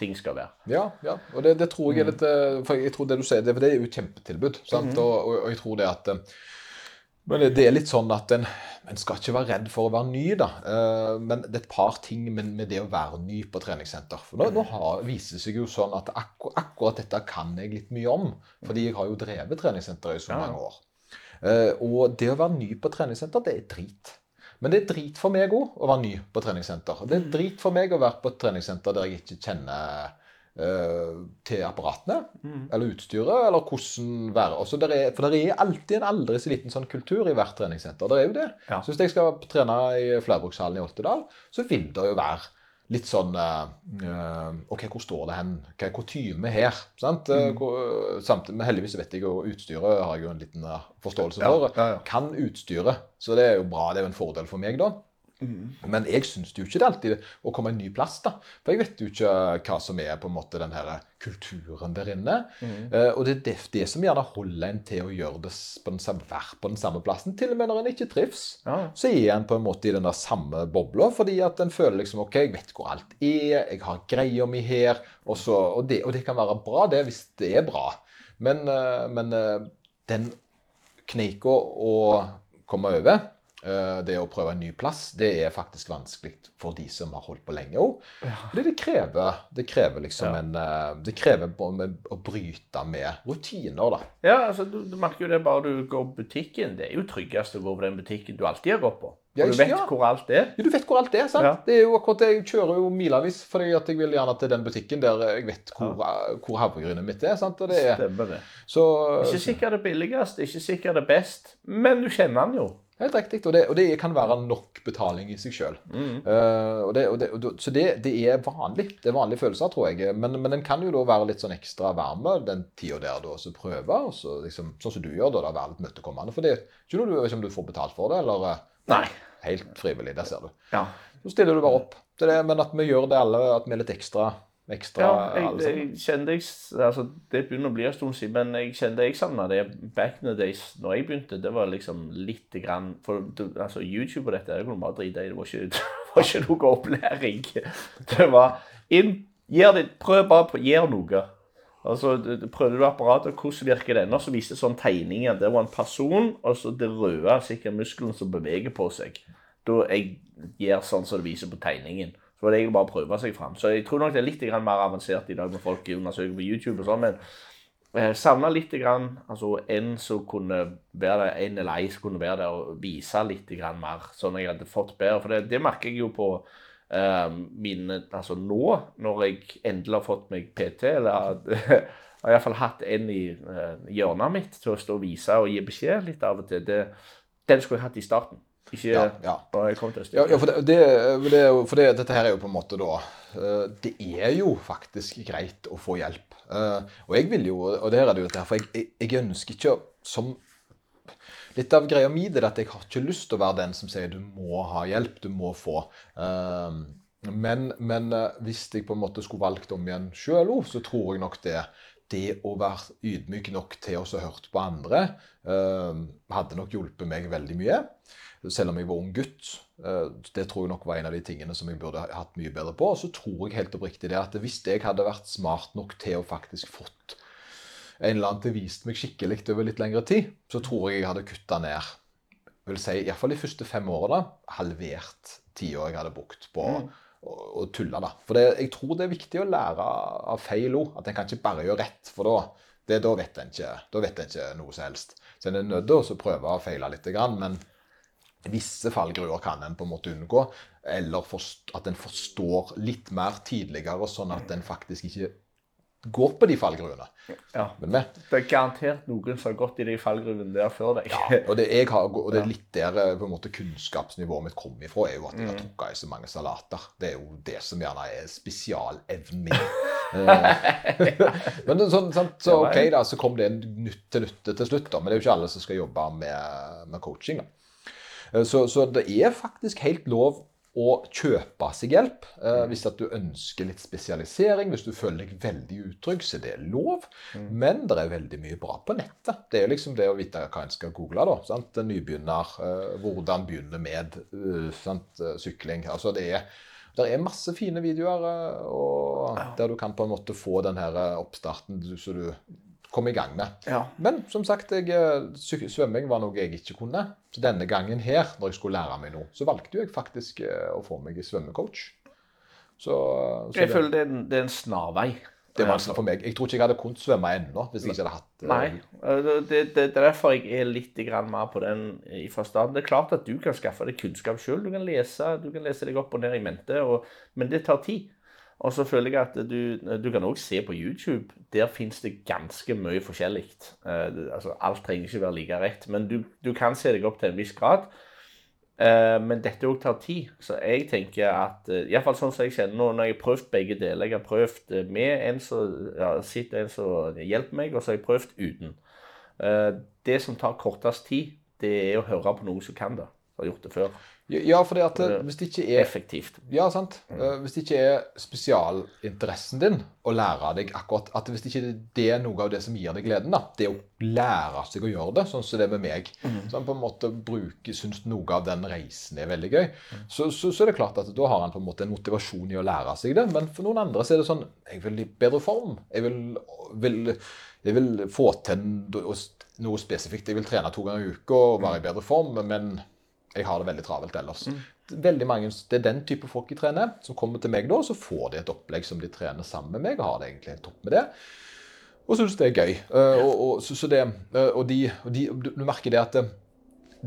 ting skal være. Ja, ja. og det, det, tror jeg er litt eh, For jeg tror det du sier, det, det er jo et kjempetilbud. sant? Mm -hmm. og, og, og, jeg tror det at men det er litt sånn at en, en, skal ikke være redd for å være ny, da. Uh, men det er et par ting med, med det å være ny på treningssenter. For nå, nå har, viser det seg jo sånn at akkur, akkurat dette kan jeg litt mye om. Fordi jeg har jo drevet treningssenter i så mange år. Uh, og det å være ny på treningssenter, det er drit. Men det er drit for meg òg å være ny på treningssenter. Det er drit for meg å være på et treningssenter der jeg ikke kjenner Eh, til apparatene mm. eller utstyret, eller hvordan være altså der er, For det er alltid en aldri så liten sånn kultur i hvert treningssenter. Det er jo det. Ja. Så hvis jeg skal trene i Flerbrukshallen i Oltedal, så vil det jo være litt sånn uh, OK, hvor står det hen? Hva er kutyme her? Sant? Mm. Hvor, samtidig, men heldigvis vet jeg jo utstyret har jeg jo en liten forståelse for. Ja, ja, kan utstyret. Så det er jo bra. Det er jo en fordel for meg, da. Mm. Men jeg syns jo ikke det alltid å komme en ny plass, da. For jeg vet jo ikke hva som er på en måte den her kulturen der inne. Mm. Uh, og det er det, det, som gjerne holder en til å gjøre det på den samme, være på den samme plassen. Til og med når en ikke trives, ja. så er en på en måte i den der samme bobla. Fordi at en føler liksom OK, jeg vet hvor alt er, jeg har greia mi her. Og, så, og, det, og, det, kan være bra, det, hvis det er bra. Men, uh, men uh, den kneika å komme over Eh, det å prøve en ny plass, det er faktisk vanskelig for de som har holdt på lenge òg. Ja. Det krever, det krever liksom ja. en eh, Det krever å bryte med rutiner, da. Ja, altså du, du, merker jo det bare du går på butikken. Det er jo tryggest å gå på den butikken du alltid har gått på. Og du vet ja. hvor alt er. Ja, du vet hvor alt er, sant? Det er jo akkurat det. Jeg kjører jo milevis fordi at jeg vil gjerne til den butikken der jeg vet hvor, hvor havregrynet mitt er. sant? Og det er Stemmer det. Så, ikke sikkert det billigste, ikke sikkert det best, men du kjenner den jo. Helt riktig. Og det, og det, kan være nok betaling i seg sjøl. Mm. Uh, så det, det, er vanlig. Det er vanlige følelser, tror jeg. Men, men den kan jo da være litt sånn ekstra varme den tida der da, så prøve. Og så liksom, sånn som du gjør, da, da være litt møtekommende. For det er ikke noe du vet om du får betalt for det, eller eh, Nei. Helt frivillig. Der ser du. Ja. Så stiller du bare opp til det. Men at vi gjør det alle, at vi er litt ekstra ekstra ja, jeg, jeg kjente jeg, altså, Det begynner å bli en stund siden, men jeg kjente jeg savna det back in the days når jeg begynte. Det var liksom lite grann For altså, YouTube og dette det kunne bare drite i. Det var ikke, det var ikke noe opplæring. Det var inn, gjør det, Prøv bare på gjør noe. Altså, Prøvde du apparatet, hvordan virker det? Og så viste sånn tegninger. Det var en person, og så det røde sikkert muskelen som beveger på seg. Da jeg gjør sånn som det viser på tegningen. Så det egentlig bare å prøve seg fram. Så jeg tror nok det er litt mer avansert i dag med folk undersøker på YouTube og sånn, men jeg savna litt grann, altså en som kunne være der, en eller ei som kunne være der og vise litt grann mer, sånn at jeg hadde fått bedre. For det, det merker jeg jo på uh, mine Altså nå, når jeg endelig har fått meg PT, eller har iallfall hatt en i uh, hjørnet mitt til å stå og vise og gi beskjed litt av og til. Det, den skulle jeg hatt i starten. Ikke ja, ja. bare til ja, ja, for, det, det, det, for det, dette her er jo på en måte da eh, Det er jo faktisk greit å få hjelp. Eh, og jeg vil jo, og der er det jo dette her, for jeg, jeg, ønsker ikke som Litt av greia mi er at jeg har ikke lyst til å være den som sier du må ha hjelp, du må få. Eh, men, men hvis jeg på en måte skulle valgt om igjen sjøl òg, så tror jeg nok det det å være ydmyk nok til å ha hørt på andre, hadde nok hjulpet meg veldig mye selv om jeg var ung gutt. Eh, det tror jeg nok var en av de tingene som jeg burde hatt mye bedre på. Og så tror jeg helt oppriktig det at hvis jeg hadde vært smart nok til å faktisk fått en eller annen til viste meg skikkelig over litt lengre tid, så tror jeg jeg hadde kutta ned vil si, Iallfall de første fem årene halvert tida jeg hadde brukt på mm. å, å, tulle. da. For det, jeg tror det er viktig å lære av feil òg. At en kan ikke bare gjøre rett. For da, det, da, vet en ikke, da vet en ikke noe som helst. Så en er nødt til å prøve å feile litt. Men visse fallgruer kan en på en måte unngå. Eller at en forstår litt mer tidligere, sånn at en faktisk ikke går på de fallgruene. Ja. Det er garantert noen som har gått i de fallgruvene der før deg. Ja, og det, har, og det, er litt der eh, på en måte kunnskapsnivået mitt kommer ifra, er jo at jeg har mm. trukket i så mange salater. Det er jo det som gjerne er spesialevnen min. Eh, men sånn, sånn, så ok, da, så kom det en nytt til nytte til slutt. da, Men det er jo ikke alle som skal jobbe med, med coaching. da. Eh, så, så det er faktisk helt lov å kjøpe seg hjelp. Eh, hvis at du ønsker litt spesialisering, hvis du føler deg veldig utrygg, så det er lov. Mm. Men det er veldig mye bra på nettet. Det er liksom det å vite hva en skal google. da, sant? Nybegynner, eh, hvordan begynne med uh, sant? sykling. Altså det er, det er masse fine videoer og, der du kan på en måte få den her oppstarten så du komme i gang med. Ja. Men som sagt, jeg, eh, svømming var noe jeg ikke kunne. Så denne gangen her, når jeg skulle lære meg noe, så valgte jeg faktisk eh, å få meg svømmecoach. Så, så jeg det, føler det er, en, det er en snarvei. Det er vanskelig for meg. Jeg tror ikke jeg hadde kunnet svømme ennå. hvis jeg ikke hadde hatt... Nei, det, det, det, er derfor jeg er litt mer på den i forstand. Det er klart at du kan skaffe deg kunnskap sjøl. Du, kan lese, du kan lese deg opp og ned i mente, og, men det tar tid. Og så føler jeg at du, du kan òg se på YouTube. Der fins det ganske mye forskjellig. Uh, altså, alt trenger ikke være like rett, men du, du, kan se deg opp til en viss grad. Uh, men dette òg tar tid. Så jeg tenker at uh, Iallfall sånn som jeg kjenner nå, når jeg har prøvd begge deler Jeg har prøvd med en som ja, sitter en som hjelper meg, og så har jeg prøvd uten. Det som tar kortest tid, det er å høre på noen som kan det. Har gjort det før. Ja, for det at hvis det ikke er Effektivt. Ja, sant. Mm. Eh, hvis det ikke er spesialinteressen din å lære deg akkurat at Hvis det ikke det er noe av det som gir deg gleden, da, det å lære seg å gjøre det, sånn som det er med meg mm. Så han på en måte bruker, syns noe av den reisen er veldig gøy. Mm. Så, så, så, er det klart at da har han på en måte en motivasjon i å lære seg det. Men for noen andre så er det sånn Jeg vil i bedre form. Jeg vil, vil, jeg vil få til noe spesifikt. Jeg vil trene to ganger i uka og være i bedre form. men jeg har det veldig travelt ellers. Mm. Veldig mange, Det er den type folk jeg trener, som kommer til meg da, så får de et opplegg som de trener sammen med meg, og har det egentlig helt topp med det. Og syns det er gøy. Uh, og, og, så, så det, og, de, og de, du merker det at det,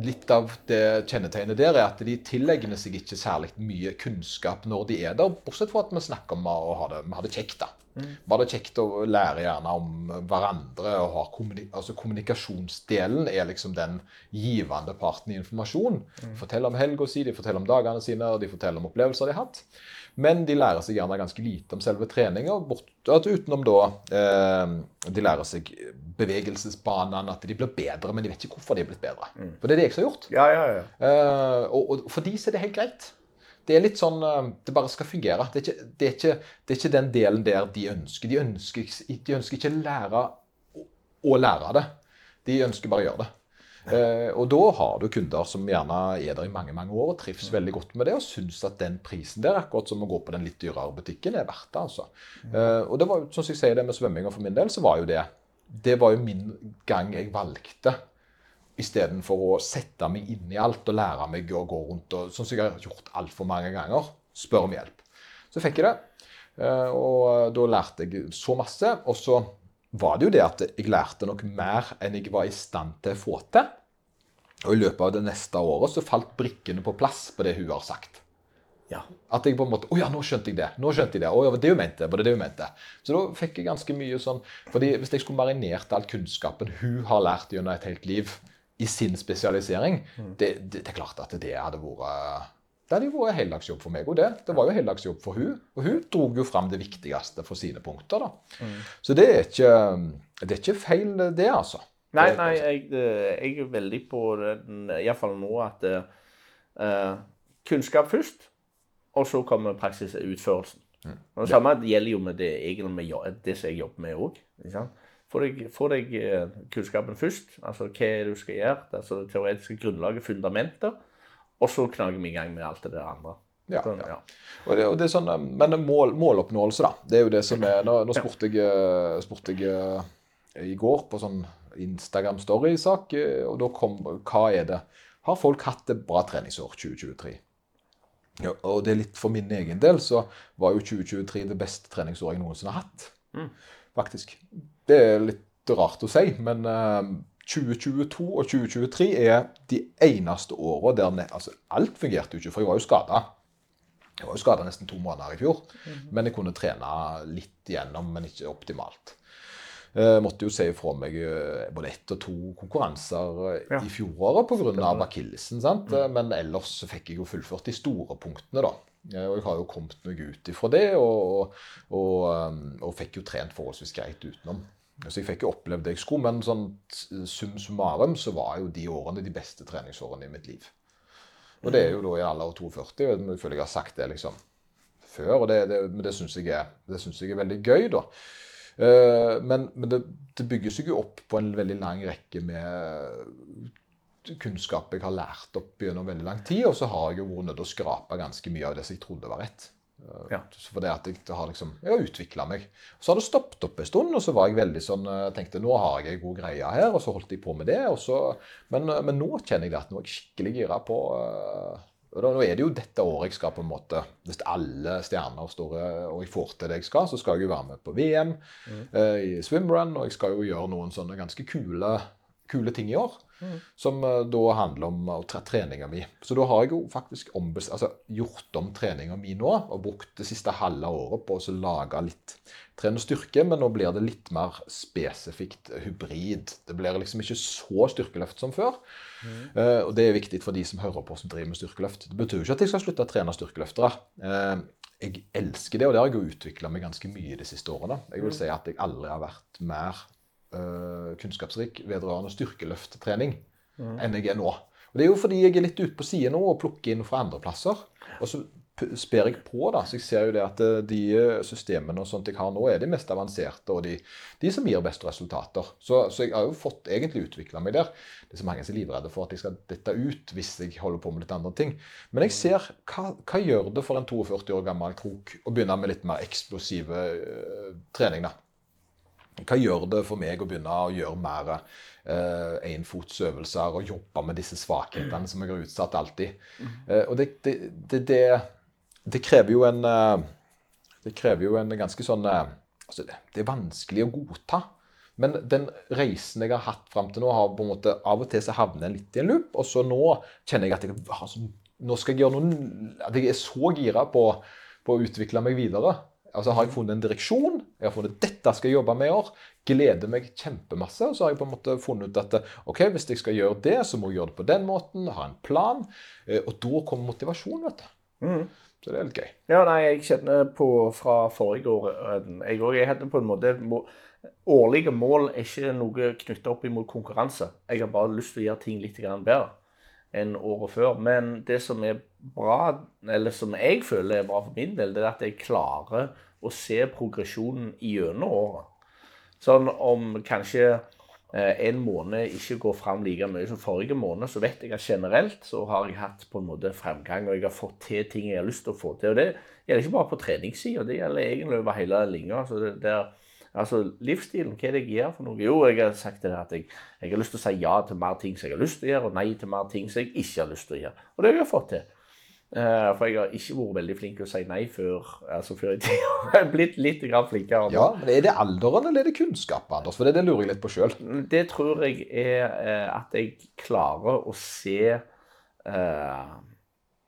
litt av det kjennetegnet der er at de tilegner seg ikke særlig mye kunnskap når de er der, bortsett fra at vi snakker om å ha det, ha det kjekt. da. Mm. Var det kjekt å lære gjerne om hverandre. og ha kommunik altså Kommunikasjonsdelen er liksom den givende parten i informasjon. Mm. De forteller om helga si, de forteller om dagene sine, og de forteller om opplevelser de har hatt. Men de lærer seg gjerne ganske lite om selve treninga, utenom da eh, De lærer seg bevegelsesbanene, at de blir bedre, men de vet ikke hvorfor de er blitt bedre. Mm. For det er det jeg som har gjort. Ja, ja, ja. Eh, og, og for de så er det helt greit. Det er litt sånn eh, Det bare skal fungere. Det er ikke, det er ikke, det er ikke den delen der de ønsker. De ønsker, de ønsker ikke lære å, å lære det. De ønsker bare å gjøre det. Eh, og da har du kunder som gjerne er der i mange mange år og trives mm. veldig godt med det og syns at den prisen der, akkurat som å gå på den litt dyrere butikken, er verdt det. altså. Mm. Eh, og det var, jo, som jeg sier det med svømminga for min del, så var jo det Det var jo min gang jeg valgte istedenfor å sette meg inn i alt og lære meg å gå rundt og sånn som jeg har gjort altfor mange ganger, spørre om hjelp. Så fikk jeg det, eh, og da lærte jeg så masse. Og så var det jo det at jeg lærte nok mer enn jeg var i stand til å få til. Og i løpet av det neste året så falt brikkene på plass på det hun har sagt. Ja. At jeg på en måte Å ja, nå skjønte jeg det. Nå skjønte jeg det. oh, ja, det hun mente. Var det det hun mente? Så da fikk jeg ganske mye sånn fordi Hvis jeg skulle marinert all kunnskapen hun har lært gjennom et helt liv, i sin spesialisering, mm. det, det, det, er klart at det hadde vært det hadde jo vært heldagsjobb for meg. Og det det var jo heldagsjobb for hun. Og hun dro jo fram det viktigste for sine punkter. da. Mm. Så det er, ikke, det er ikke feil, det, altså. Nei, nei, jeg, jeg er veldig på den, iallfall nå, at uh, kunnskap først, og så kommer praksisutførelsen. Mm. Og Det samme gjelder jo med det, egentlig med det som jeg jobber med òg. Få deg, få deg eh, kunnskapen først. Altså hva du skal gjøre. Altså det teoretiske grunnlaget, fundamentet. Og så knager vi i gang med alt det andre. Ja, sånn, ja. Og det, og det, er sånn, Men mål, måloppnåelse, da. Det er jo det som er Nå, nå spurte jeg, eh, spurte jeg i går på sånn Instagram Story-sak, eh, og da kom Hva er det? Har folk hatt et bra treningsår 2023? Ja, og det er litt for min egen del, så var jo 2023 det beste treningsåret jeg noensinne har hatt. Mm. Faktisk. Det er litt rart å si, men eh, 2022 og 2023 er de eneste åra der altså, alt fungerte jo ikke, for jeg var jo skada. Jeg var jo skada nesten to måneder i fjor, men jeg kunne trene litt igjennom, men ikke optimalt. Jeg måtte jo si ifra meg eh, både ett og to konkurranser eh, Ja. i fjoråret pga. Akillesen. sant? Men ellers fikk jeg jo fullført de store punktene, da. Og jeg har jo kommet meg ut ifra det, og, og, um, og fikk jo trent forholdsvis greit utenom. Så jeg fikk jo opplevd det jeg skulle, men sånn sum summarum så var jo de årene de beste treningsårene i mitt liv. Og det er jo da i alder av 42. Jeg føler jeg har sagt det liksom før, og det, det, men det syns jeg, jeg er veldig gøy, da. Eh, men men det, det bygger seg jo opp på en veldig lang rekke med kunnskap jeg har lært opp gjennom veldig lang tid, og så har jeg jo vært nødt til å skrape ganske mye av det som jeg trodde var rett. Eh, Ja. For det at jeg har liksom, jeg har utvikla meg. Så har det stoppet opp en stund, og så var jeg veldig sånn, eh, tenkte nå har jeg god greie her, og så holdt jeg på med det. Og så, men, eh, men nå kjenner jeg det at nå er jeg skikkelig gira på og da, Nå er det jo dette året jeg skal på en måte Hvis alle stjerner står og jeg får til det jeg skal, så skal jeg jo være med på VM eh, i swimrun, og jeg skal jo gjøre noen sånne ganske kule, kule ting i år. Som eh, da handler om uh, treninga mi. Så da har jeg jo faktisk altså, gjort om treninga mi nå, og brukt det siste halve året på å lage litt trene styrke, men nå blir det litt mer spesifikt hybrid. Det blir liksom ikke så styrkeløft som før. Eh, og det er viktig for de som hører på som driver med styrkeløft. Det betyr jo ikke at jeg skal slutte å trene styrkeløftere. Uh, jeg elsker det, og det har jeg jo utvikla meg ganske mye de siste årene. Jeg vil si at jeg aldri har vært mer kunnskapsrik vedrørende styrkeløfttrening enn jeg er nå. Og Det er jo fordi jeg er litt ute på siden nå og plukker inn fra andre plasser. Og så sper jeg på, da. Så jeg ser jo det at eh, de systemene og sånt jeg har nå, er de mest avanserte og de, de som gir best resultater. Så, så jeg har jo fått egentlig utvikla meg der. Det er så mange som er livredde for at jeg skal dette ut hvis jeg holder på med litt andre ting. Men jeg ser hva, hva gjør det for en 42 år gammel krok å begynne med litt mer eksplosive uh, trening, da? Hva gjør det for meg å begynne å gjøre mer eh, enfotsøvelser og jobbe med disse svakhetene som jeg har utsatt alltid? Eh, og det, det, det, det, krever jo en eh, Det krever jo en ganske sånn eh, altså det, er vanskelig å godta. Men den reisen jeg har hatt fram til nå, har på en måte av og til så havner jeg litt i en loop. Og så nå kjenner jeg at jeg sånn, nå skal jeg gjøre noen, At jeg er så gira på, på å utvikle meg videre. Altså Har jeg funnet en direksjon, jeg har funnet dette skal jeg jobbe med i år, gleder meg kjempemasse. Og så har jeg på en måte funnet ut at ok, hvis jeg skal gjøre det, så må jeg gjøre det på den måten, ha en plan. eh, Og da kommer motivasjon, vet du. Mm. Så det er litt gøy. Ja, nei, jeg kjenner på fra forrige år eh, Jeg òg hadde på en måte må, Årlige mål er ikke noe knytta opp imot konkurranse. Jeg har bare lyst til å gjøre ting litt bedre enn året før. Men det som er bra, eller som jeg føler er bra for min del, det er at jeg klarer å se progresjonen gjennom året. Sånn om kanskje eh, en måned ikke går fram like mye som forrige måned, så vet jeg at generelt så har jeg hatt på en måte fremgang, og jeg har fått til ting jeg har lyst til å få til. Og det gjelder ikke bare på treningssida, det gjelder egentlig over hele linja. Altså livsstilen, hva er det jeg gjør for noe? Jo, jeg har sagt det at jeg, jeg har lyst til å si ja til mer ting som jeg har lyst til å gjøre, og nei til mer ting som jeg ikke har lyst til å gjøre. Og det har jeg fått til. Uh, for jeg har ikke vært veldig flink til å si nei før, altså før i tida. Jeg har blitt litt flinkere. Ja, men Er det alderen eller er det kunnskap, Anders? For det, det lurer jeg litt på sjøl. Det tror jeg er uh, at jeg klarer å se eh,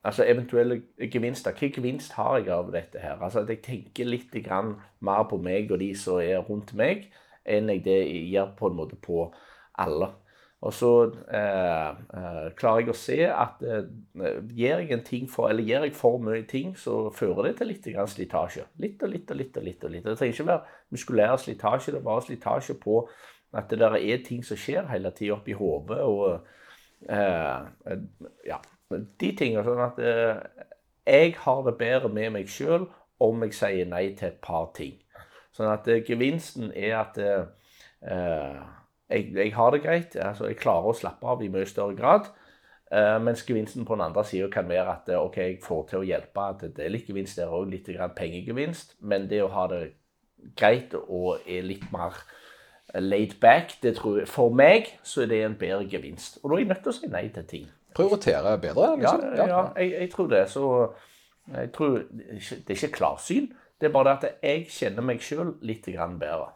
altså eventuelle gevinster. Hvilken gevinst har jeg av dette her? Altså at jeg tenker litt mer på meg og de som er rundt meg, enn jeg det gjør på en måte på alle. Og så eh, eh, klarer jeg å se at eh, gir, jeg for, gjør jeg for mye ting, så fører det til litt slitasje. Litt og litt og litt og litt. og litt. Det trenger ikke være muskulær slitasje, det er bare slitasje på at det der er ting som skjer hele tida oppi hodet. Og eh, ja, de tingene. Sånn at eh, jeg har det bedre med meg sjøl om jeg sier nei til et par ting. Sånn at eh, gevinsten er at eh, eh, jeg, jeg har det greit. altså Jeg klarer å slappe av i mye større grad. Eh, mens gevinsten på den andre sida kan være at eh, ok, jeg får til å hjelpe. At det er litt gevinst der òg, litt grann pengegevinst. Men det å ha det greit og er litt mer laid back, det tror jeg, for meg så er det en bedre gevinst. Og da er jeg nødt til å si nei til ting. Prioritere bedre, Ja, liksom. ja jeg, jeg tror det. Så jeg tror, Det er ikke klarsyn. Det er bare det at jeg kjenner meg sjøl litt grann bedre.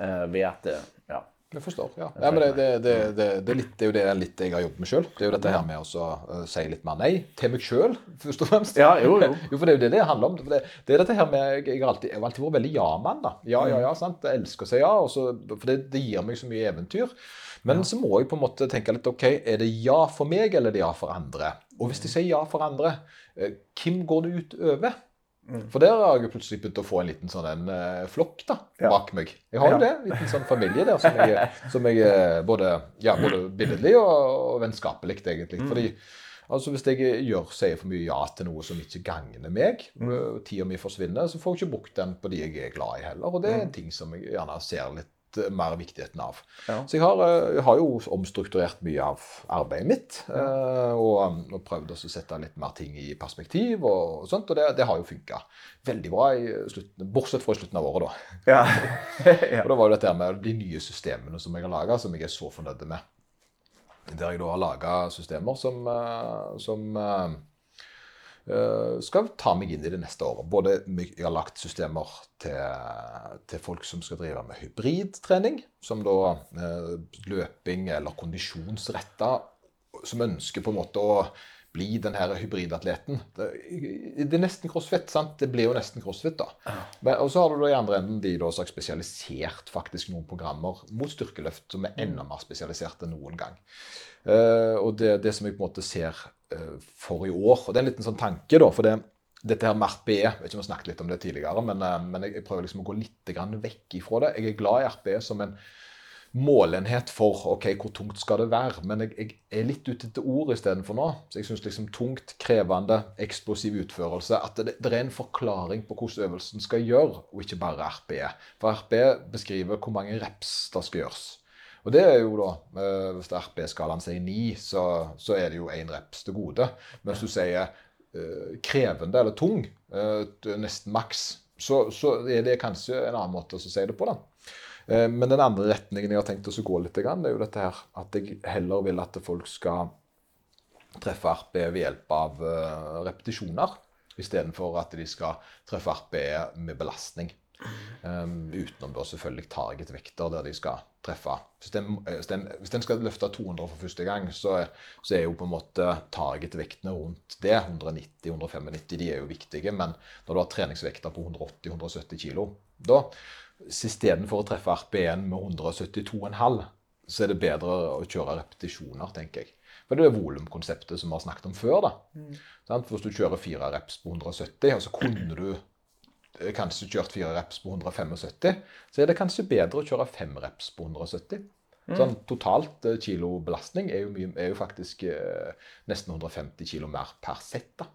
eh, ved at eh, Ja. Jeg forstår. ja. ja men det, det, det, det, er litt, det er jo det litt jeg har jobbet med sjøl. Det er jo dette her med å så, eh, si litt mer nei til meg sjøl, først og fremst. Ja, jo, jo. jo, for det er jo det det handler om. Det, det er dette her med Jeg, har, alltid, jeg har alltid vært veldig ja-mann. da. Ja, ja, ja. sant? Jeg elsker å si ja, og så, for det, det gir meg så mye eventyr. Men så må jeg på en måte tenke litt OK, er det ja for meg, eller er det ja for andre? Og hvis de sier ja for andre, eh, hvem går det ut over? For der har jeg plutselig begynt å få en liten sånn en eh, flokk da, Ja. bak meg. Jeg har jo Ja. det, en liten sånn familie der som jeg, som jeg eh, både, ja, både billedlig og, og vennskapelig egentlig. Fordi altså hvis jeg gjør, sier for mye ja til noe som ikke gagner meg, og tida mi forsvinner, så får jeg ikke brukt den på de jeg er glad i heller. Og det er en ting som jeg gjerne ser litt eh, mer viktigheten av. Ja. Så jeg har, eh, jeg har jo omstrukturert mye av arbeidet mitt. Ja. Og, og prøvd å sette litt mer ting i perspektiv og, og sånt. Og det, det har jo funka veldig bra, i slutten, bortsett fra i slutten av året, da. Ja. Og da var jo dette med de nye systemene som jeg har laga, som jeg er så fornøyd med. Der jeg da har laga systemer som, eh, som eh, eh, skal ta meg inn i det neste året. Både Jeg har lagt systemer til, til folk som skal drive med hybridtrening, som da eh, løping eller kondisjonsretta, som ønsker på en måte å bli den her hybridatleten. Det, det er nesten crossfit, sant? Det blir jo nesten crossfit, da. Men, og så har du da i andre enden de da som har spesialisert faktisk noen programmer mot styrkeløft som er enda mer spesialisert enn noen gang. Eh, og det, det som jeg på en måte ser eh, for i år, og det er en liten sånn tanke, da, for det, dette her med RPE, jeg vet ikke om jeg snakket litt om det tidligere, men, eh, men jeg, prøver liksom å gå litt vekk ifra det. Jeg er glad i RPE som en målenhet for ok, hvor tungt skal det være. Men jeg, jeg er litt ute etter ord istedenfor nå. Så jeg syns liksom tungt, krevende, eksplosiv utførelse At det, det er en forklaring på hvordan øvelsen skal gjøre, og ikke bare RPE. For RPE beskriver hvor mange reps det skal gjøres. Og det er jo da, eh, Hvis RP-skalaen sier 9, så, så er det jo én reps til gode. Men hvis du sier eh, krevende eller tung, eh, nesten maks, så, så er det kanskje en annen måte å si det på. da. Men den andre retningen jeg har tenkt å gå litt, det er jo dette her at jeg heller vil at folk skal treffe RP ved hjelp av repetisjoner, istedenfor at de skal treffe RP med belastning. Um, utenom da selvfølgelig targetvekter der de skal treffe. Hvis den, eh, hvis den, hvis den skal løfte 200 for første gang, så, så er jo på en måte targetvektene rundt det, 190-195, de er jo viktige. Men når du har treningsvekter på 180-170 kilo, da istedenfor å treffe RP1 med 172,5, så er det bedre å kjøre repetisjoner, tenker jeg. For det er volumkonseptet som vi har snakket om før. da. Sant? For Hvis du kjører fire reps på 170, og så kunne du kanskje kjørt fire reps på 175, så er det kanskje bedre å kjøre fem reps på 170. Sånn totalt kilobelastning kilo belastning er jo, mye, er jo faktisk eh, nesten 150 kilo mer per sett. da.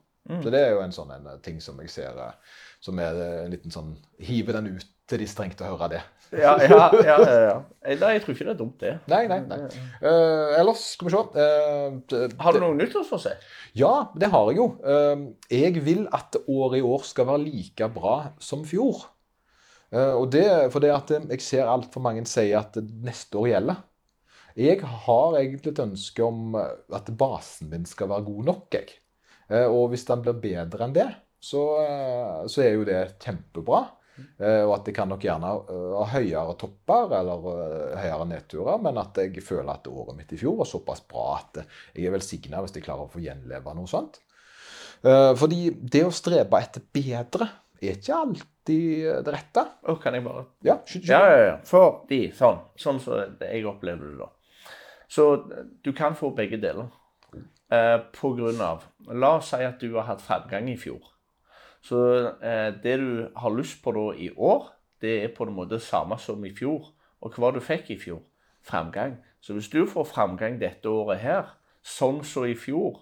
Så det er jo en sånn en eh, ting som jeg ser eh, som er eh, en liten sånn Hive den ut til de strengt å høre det. Ja, ja, ja, ja. Nei, jeg tror ikke det er dumt, det. Nei, nei, nei. Uh, ellers skal vi se. uh, Har du noe nyttårsforsett? Ja, det har jeg jo. Uh, Jeg vil at året i år skal være like bra som fjor. Og det fordi at jeg ser altfor mange si at neste år gjelder. Jeg har egentlig et ønske om at basen min skal være god nok. jeg. Og hvis den blir bedre enn det, så, eh, så er jo det kjempebra. Eh, Og at jeg kan nok gjerne eh, ha høyere topper eller høyere nedturer, men at jeg føler at året mitt i fjor var såpass bra at jeg er velsigna hvis jeg klarer å få gjenleve noe sånt. Fordi det å strebe etter bedre er ikke alltid det rette. Å, kan jeg bare Ja, skyt. Ja, ja, ja. Fordi sånn, sånn så jeg opplever det da. Så du kan få begge deler. Eh, på grunn av La oss si at du har hatt framgang i fjor. Så eh, det du har lyst på da i år, det er på en måte det samme som i fjor. Og hva du fikk i fjor? Framgang. Så hvis du får framgang dette året her, sånn som i fjor,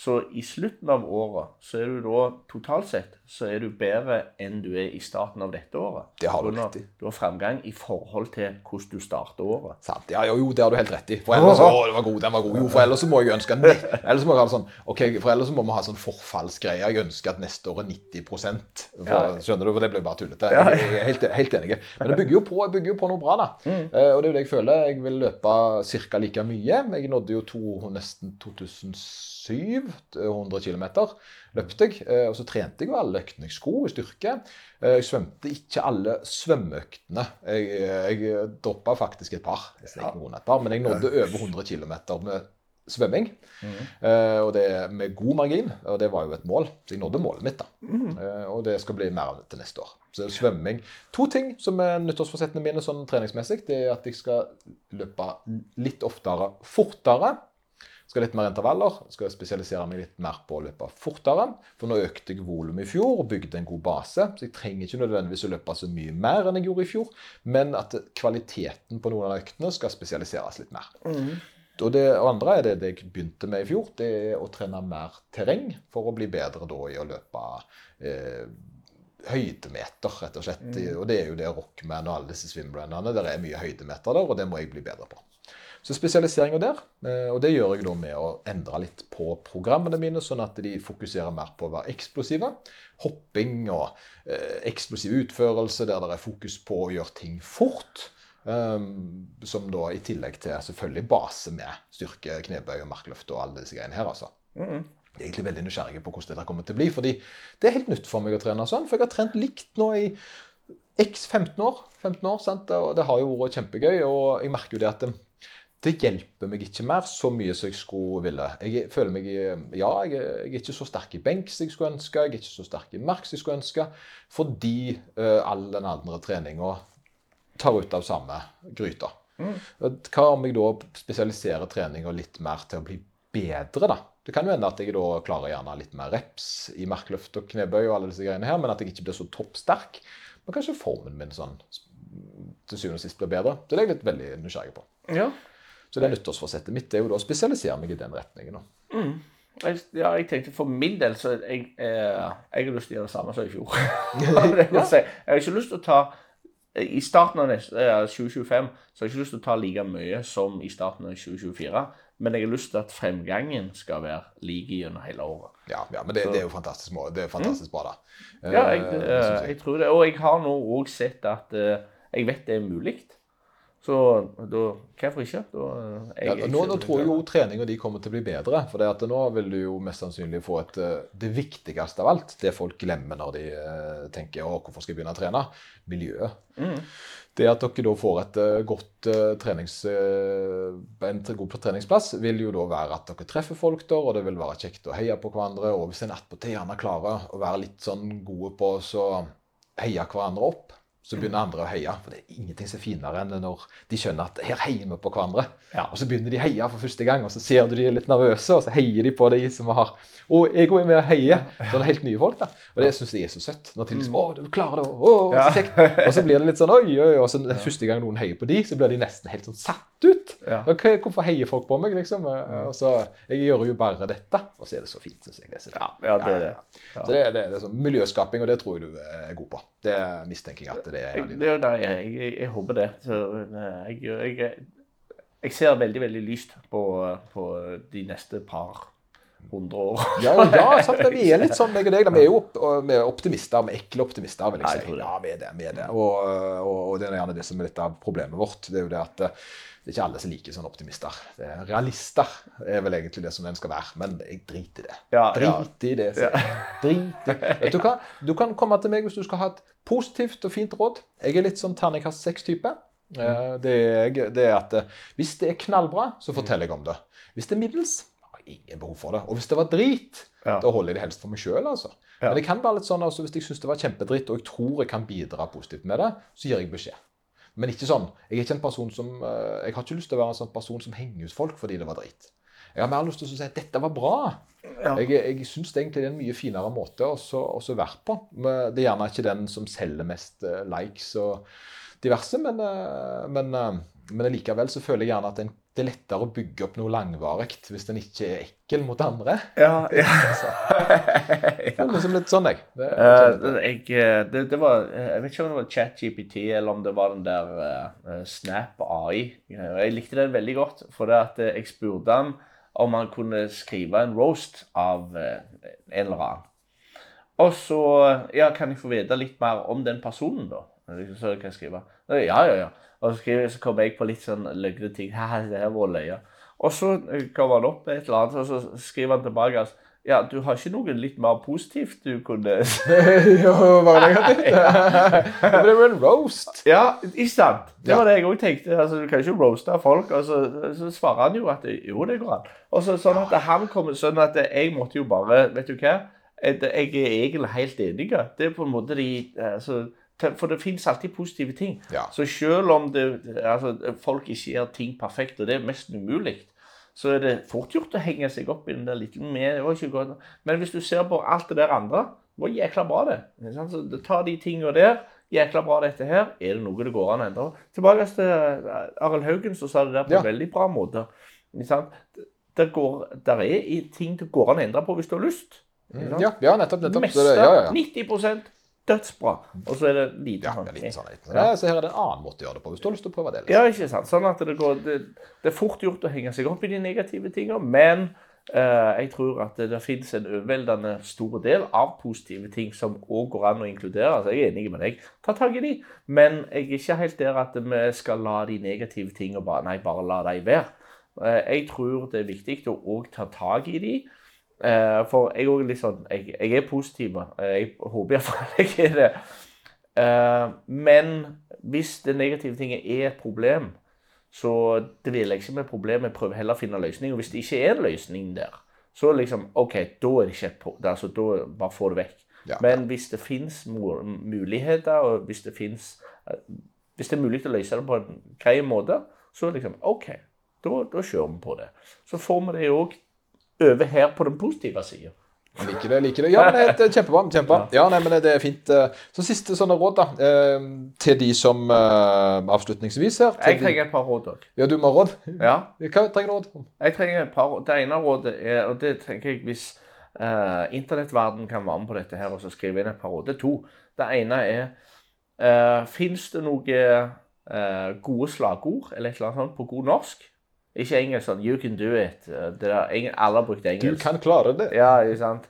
Så i slutten av året så er du da totalt sett så er du bedre enn du er i starten av dette året. Det har du rett i. Du har fremgang i forhold til hvordan du starter året. Sant. Ja, jo, jo, det har du helt rett i. For ellers, å, den var god, den var god. Jo, for ellers så må jeg ønske Ellers må jeg ha sånn, ok, for ellers så må vi ha sånn forfallsgreie. Jeg ønsker at neste år er 90 for. Skjønner du? For det blir bare tullete. Jeg er helt, helt enig. Men det bygger jo på, bygger jo på noe bra, da. Mm. Uh, og det er jo det jeg føler. Jeg vil løpe ca. like mye. Jeg nådde jo to, nesten 2700 km. Løpte jeg. Eh, og så trente jeg jo alle øktene jeg skulle i styrke. Eh, jeg svømte ikke alle svømmeøktene. Jeg, jeg droppa faktisk et par. ja. snek et par, men jeg nådde over 100 km med svømming. Eh, og det med god margin, og det var jo et mål. Så jeg nådde målet mitt. da. Eh, og det skal bli mer av det til neste år. Så svømming To ting som er nyttårsforsettene mine sånn treningsmessig, det er at jeg skal løpe litt oftere fortere. Skal litt mer intervaller. Skal spesialisere meg litt mer på å løpe fortere. For nå økte jeg volum i fjor og bygde en god base. Så jeg trenger ikke nødvendigvis å løpe så mye mer enn jeg gjorde i fjor. Men at kvaliteten på noen av øktene skal spesialiseres litt mer. Og det andre er det, det jeg begynte med i fjor. Det er å trene mer terreng for å bli bedre da i å løpe eh, høydemeter, rett og slett. Og det er jo det Rockman og alle disse swimrunnerne. Det er mye høydemeter der, og det må jeg bli bedre på. Så spesialiseringa der. eh, Og det gjør jeg da med å endre litt på programmene mine, sånn at de fokuserer mer på å være eksplosive. Hopping og eh, eksplosiv utførelse, der det er fokus på å gjøre ting fort. Um, som da i tillegg til selvfølgelig base med styrke, knebøy og markløft og alle disse greiene her, altså. Jeg er egentlig veldig nysgjerrig på hvordan dette kommer til å bli. fordi det er helt nytt for meg å trene sånn. For jeg har trent likt nå i x 15 år. 15 år, sant? Og det har jo vært kjempegøy. Og jeg merker jo det at det, hjelper meg ikke mer så mye som jeg skulle ville. Jeg føler meg Ja, jeg, er- jeg er ikke så sterk i benk som jeg skulle ønske. Jeg er ikke så sterk i mark som jeg skulle ønske. Fordi uh, all den andre treninga tar ut av samme gryta. Hva om jeg da spesialiserer treninga litt mer til å bli bedre, da? Det kan jo hende at jeg da klarer gjerne litt mer reps i markløft og knebøy, og alle disse greiene her, men at jeg ikke blir så toppsterk. Men kanskje formen min sånn til syvende og sist blir bedre. Det er jeg litt veldig nysgjerrig på. Ja. Så det nyttårsforsettet mitt er jo da å spesialisere meg i den retningen. Mm. Jeg, ja, jeg tenkte For min del så jeg, eh, jeg har lyst til å gjøre det samme som i fjor. si, jeg har ikke lyst til å ta I starten av neste, eh, 2025 så har jeg ikke lyst til å ta like mye som i starten av 2024. Men jeg har lyst til at fremgangen skal være lik gjennom hele året. Ja, ja men det, det er jo fantastisk, det er fantastisk bra, da. Ja, jeg, Eh, eh, jeg tror det. Og jeg har nå òg sett at eh, jeg vet det er mulig. Så da Hvorfor ikke? Da, eh, Ja, nå, nå, nå tror jeg jo treninga di kommer til å bli bedre. For nå vil du jo mest sannsynlig få et eh, Det viktigste av alt, det folk glemmer når de eh, tenker å, hvorfor skal jeg begynne å trene? Miljøet. Det at dere da får et godt trenings, en god treningsplass, vil jo da være at dere treffer folk der, og det vil være kjekt å heie på hverandre. Og hvis en attpåtil gjerne klarer å være litt sånn gode på å heie hverandre opp, så begynner andre å heie. For det er ingenting som er finere enn når de skjønner at her heier vi på hverandre. Ja. Og så begynner de å heie for første gang, og så ser du de er litt nervøse, og så heier de på de som har Og jeg går med og heier. Sånne helt nye folk, da. Og det syns jeg er så søtt. Når de liksom Å, du klarer det! Å, så kjekt! Og så blir det litt sånn oi, oi, og så første gang noen heier på de, så blir de nesten helt sånn satt ut. Ja. Ok, hvorfor heier folk på meg, liksom? Og så Jeg gjør jo bare dette. Og så er det så fint, syns jeg. Det. Ja, ja, det det. Så det, det, det er sånn miljøskaping, og det tror jeg du er god på. Det mistenker jeg at det er. Jeg, det nei, jeg, jeg, jeg håper det. Så, eh, jeg, jeg ser veldig, veldig lyst på, på de neste par hundre år. Ja, ja sant, vi er litt sånn, meg og deg. da. Vi er jo opp, vi er optimister. Vi er ekle optimister, vil jeg si. Ja, vi er det. vi er det. Og, og, og det er gjerne det som er litt av problemet vårt. Det er jo det at eh, det er ikke alle som liker sånne optimister. Det er realister er vel egentlig det som en skal være. Men jeg driter i det. Ja. Drit i det. Drit i Vet du hva? Du kan komme til meg hvis du skal ha et positivt og fint råd. Jeg er litt sånn terningkast seks-type. Eh, Det, det er at eh, hvis det er knallbra, så forteller jeg om det. Hvis det er middels, jeg ingen behov for det. Og hvis det var drit, Ja. da holder jeg det helst for meg sjøl. Altså. Ja. Men det kan være litt sånn, altså, hvis jeg syns det var kjempedritt, og jeg tror jeg kan bidra positivt med det, så gir jeg beskjed. Men ikke sånn. Jeg er ikke en person som eh, Jeg har ikke lyst til å være en sånn person som henger ut folk fordi det var drit. Jeg har mer lyst til å si at dette var bra. Ja. Jeg, jeg syns egentlig det er en mye finere måte å så- å så være på. Men Det er gjerne ikke den som selger mest eh, likes og diverse, men, eh, men, men likevel så føler jeg gjerne at en det er lettere å bygge opp noe langvarig hvis den ikke er ekkel mot andre. Ja, ja. Det er liksom litt sånn, jeg. Det, uh, jeg, eh, det, det var, eh, jeg vet ikke om det var ChatGPT eller om det var den der uh, Snap AI. Jeg likte den veldig godt, for det at jeg spurte han om han kunne skrive en roast av uh, en eller annen. Og så ja, kan jeg få vite litt mer om den personen, da. Så kan jeg skrive. Ja, ja, ja. Og så, skriver, så kommer jeg på litt sånn løgne ting. Hæ, det her var løye. Og så eh, kommer han opp med et eller annet, og så skriver han tilbake. Altså, ja, du har ikke noe litt mer positivt du kunne jo, bare negativt. Det ble jo en roast. Ja, ikke sant? Det Ja. var det jeg òg tenkte. Altså, du kan ikke roaste folk. Og så, så svarer han jo at jo, det går an. Og så, sånn at han kommer, sånn at jeg måtte jo bare Vet du hva? Jeg, jeg er egentlig helt enig. Det er på en måte de altså, For det finnes alltid positive ting. Ja. Så selv om det, altså, folk ikke gjør ting perfekt, og det er mest umulig, så er det fort gjort å henge seg opp i den der lille med, det var ikke godt. Men hvis du ser på alt det der andre, det var jækla bra det. Så ta de tingene der, jækla bra dette her, er det noe det går an å endre? Tilbake til eh, Arild Haugen som sa det der på Ja. en veldig bra måte. Det går, der er ting det går an å endre på hvis du har lyst. Ja, ja nettopp. Det nettopp. meste, ja, ja, ja. 90 dødsbra. Og så er det lite Ja, sånn. er sånn. Men Så her er det en annen måte å gjøre det på, hvis du har lyst til å prøve det. liksom. Ja, ikke sant. Sånn at det går Det, det er fort gjort å henge seg opp i de negative tingene, men eh, jeg tror at det, det finnes en overveldende stor del av positive ting som òg går an å inkludere. Altså, jeg er enig med deg. Ta tak i de. Men jeg er ikke helt der at vi skal la de negative tingene bare Nei, bare la de være. Eh, jeg tror det er viktig å òg ta tak i de. Eh, for jeg er litt sånn Jeg, jeg er positiv. eh, Jeg håper iallfall jeg er det. Uh, men hvis det negative tinget er et problem, så dveler jeg ikke med problemet. Jeg prøver heller å finne løsning. Og hvis det ikke er en løsning der, så liksom OK, da er det ikke et problem. altså, Da bare få det vekk. Ja. Men hvis det fins muligheter, og hvis det fins Hvis det er mulig å løse det på en grei måte, så liksom OK, da, da kjører vi på det. Så får vi det òg over her på den positive sida. Liker det, liker det. Ja, men det er kjempebra. kjempebra. Ja, nei, men det er fint. eh. Så siste sånne råd, da. eh, Til de som eh, Avslutningsvis her. Jeg trenger et par råd òg. Ja, du må ha råd. Ja. Hva trenger du råd? Jeg trenger et par råd. Det ene rådet er, og det tenker jeg hvis uh, internettverden kan være med på dette her, og så skrive inn et par råd. Det er to. Det ene er uh, Fins det noen uh, gode slagord eller et eller annet sånt på god norsk? Ikke engelsk sånn 'you can do it'. eh, Det der, eng- alle har brukt Du kan klare det. Ja, ikke sant?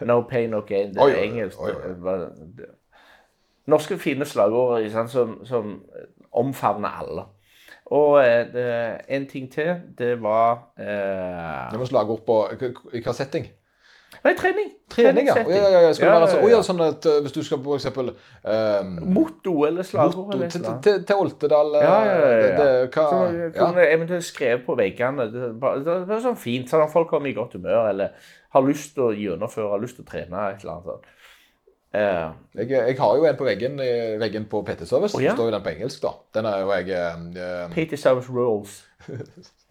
No pain, no gain. Det er engelsk. oi, oi. Norske fine slagord sant, som, som omfavner alle. Og eh, det, en ting til, det var eh, Det var slagord på I hva setting? Nei, trening. Trening, ja. Treningssetting. ja, ja, ja. Skal det være sånn, ja, ja. sånn at uh, hvis du skal på eksempel um, Motto eller slagord. Motto eller til, til, til Oltedal eh, Ja, ja, ja, ja. Det, det, hva, Så kunne eventuelt skrevet på veggene. Det, det er sånn fint, sånn at folk kommer i godt humør, eller har lyst til å gjennomføre, har lyst til å trene, et eller annet sånt. Uh, Jeg, jeg har jo en på veggen, veggen på PT Service. Oh, ja? Står jo den på engelsk, da. Den er jo jeg uh, PT Service Rules.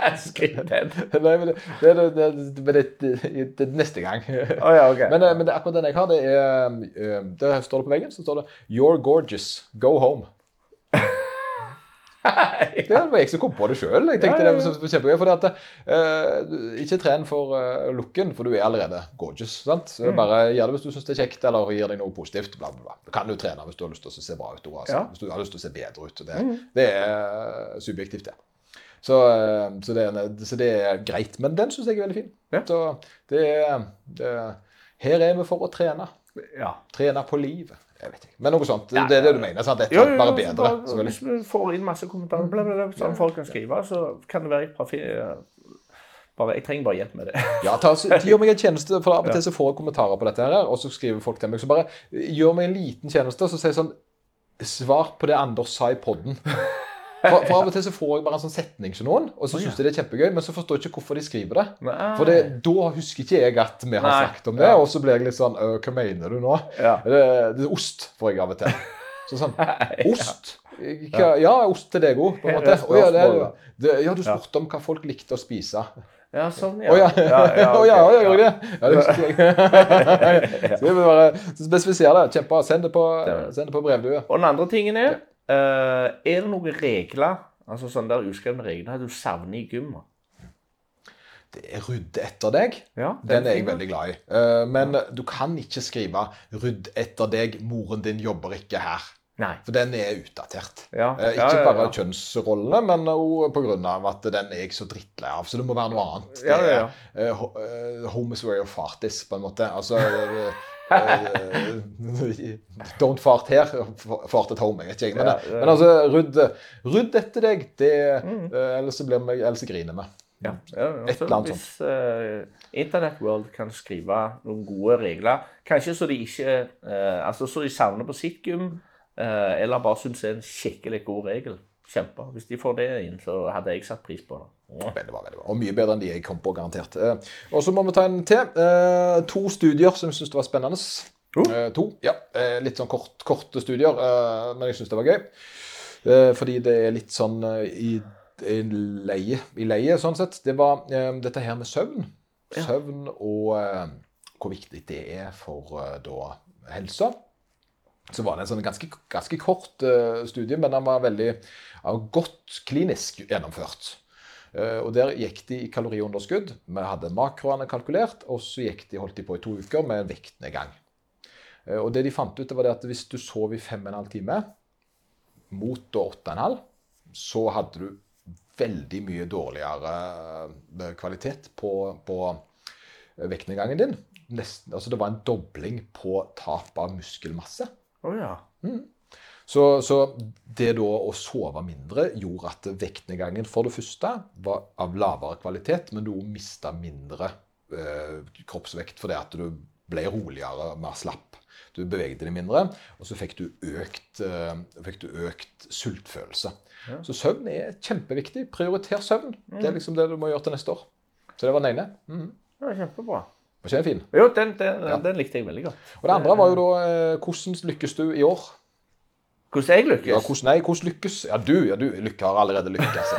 Nei, men det, det, det, det, neste gang. Oh, ja, okay. Men, eh, men akkurat den jeg har, det er eh, Der står det på veggen, så står det 'You're gorgeous. Go home'. Det var jeg som kom på det sjøl. At, eh, ikke tren for uh, looken, for du er allerede gorgeous. sant? Så Mm. Bare gjør det hvis du syns det er kjekt, eller gir deg noe positivt. Bla, bla, bla. Du kan jo trene hvis du har lyst til å se bra ut. Altså. Ja. Hvis du har lyst til å se bedre ut. Det, Mm. det er subjektivt, det. Så, eh, så, det så det er greit. Men den syns jeg er veldig fin. Ja. Så det det er Her er vi for å trene. Ja. Trene på livet. Jeg vet ikke. Men noe sånt. Ja, det er det du mener? sant? Dette Jo, jo, bare bedre. bare- Hvis vi får inn masse kommentarer, bla, bla, bla, sånn folk kan skrive, så kan det være et par bare, Jeg trenger bare hjelp med det. Ja, ta, Gjør meg en tjeneste, for av og til så får jeg kommentarer på dette, her, og så skriver folk til meg. Så bare gjør meg en liten tjeneste, så sier jeg sånn Svar på det Anders sa i podden. For, for av og til så får jeg bare en sånn setning til noen, og så ja. syns de det er kjempegøy, men så forstår jeg ikke hvorfor de skriver det. Nei. For det, da husker ikke jeg at vi har Nei. snakket om det, Ja. og så blir jeg litt sånn «Øh, Hva mener du nå? Ja. Det, det er ost, får jeg av og til. Så sånn Ost? Hva, ja, ost til deg òg, på en måte. Å, ja, det, det, ja, du spurte om hva folk likte å spise. Ja, sånn, Å ja. ja, ja, Å ja, ja, gjorde jeg det? Ja, det husker jeg. Så vi bare spesifisere det. Kjempebra. Send det på, send det på brevdue. Og den andre tingen er Er det noen regler Altså sånne der uskrevne regler du savner i gym. Det er 'rydd etter deg'. Ja, Den er jeg veldig glad i. Eh, Men du kan ikke skrive 'rydd etter deg, moren din jobber ikke her'. Nei. For den er utdatert. Ja, Eh, ja, Ikke bare ja. kjønnsrollene, men òg pga. at den er jeg så drittlei av. Så det må være noe annet. Det Ja, ja, ja. er uh, ho- eh, home is where your fart is, på en måte. Altså eh, eh, Don't fart her, fart at home. Jeg vet ikke. Men, Ja, ja. men altså, rydd, rydd etter deg. Det, Mm. eh, ellers så blir vi ellers så griner vi. Ja, ja, annet hvis uh, Internett World kan skrive noen gode regler, kanskje så de ikke uh, Altså så de savner på sitt gym, uh, eller bare syns er en skikkelig god regel. Kjempe. Hvis de får det inn, så hadde jeg satt pris på det. Ja. Veldig bra, veldig bra. Og mye bedre enn de jeg kom på, garantert. Eh, og så må vi ta en til. Eh, to studier som jeg syns var spennende. Eh, to, ja. Eh, litt sånn kort, korte studier, eh, men jeg syns det var gøy. Eh, fordi det er litt sånn i, i leie, i leie, sånn sett. Det var dette her med søvn. Søvn og hvor viktig det er for da helsa. Så var det en sånn ganske, ganske kort uh, studie, men den var veldig ja, godt klinisk gjennomført. Uh, og Der gikk de i kaloriunderskudd. Vi hadde makroene kalkulert, og så gikk de, holdt de på i to uker med en vektnedgang. Uh, og det de fant ut, var at hvis du sov i fem en halv time, mot da åtte og en halv, så hadde du veldig mye dårligere kvalitet på, på vektnedgangen din. Nesten, altså det var en dobling på tap av muskelmasse. Å ja. Så, så det da å sove mindre gjorde at vektnedgangen for det første var av lavere kvalitet, men du mista mindre eh, kroppsvekt fordi at du ble roligere, mer slapp. Du bevegde deg mindre, og så fikk du økt, eh, fikk du økt sultfølelse. Ja. Så søvn er kjempeviktig. Prioriter søvn. Det er liksom det du må gjøre til neste år. Så det var den ene. Mm. Det var kjempebra. Var ikke den fin? Jo, den, den, Ja. den likte jeg veldig godt. Og det andre var jo da eh, hvordan lykkes du i år? Hvordan jeg lykkes? Ja, hvordan, nei, hvordan lykkes Ja, du ja, du lykke har allerede lykkes.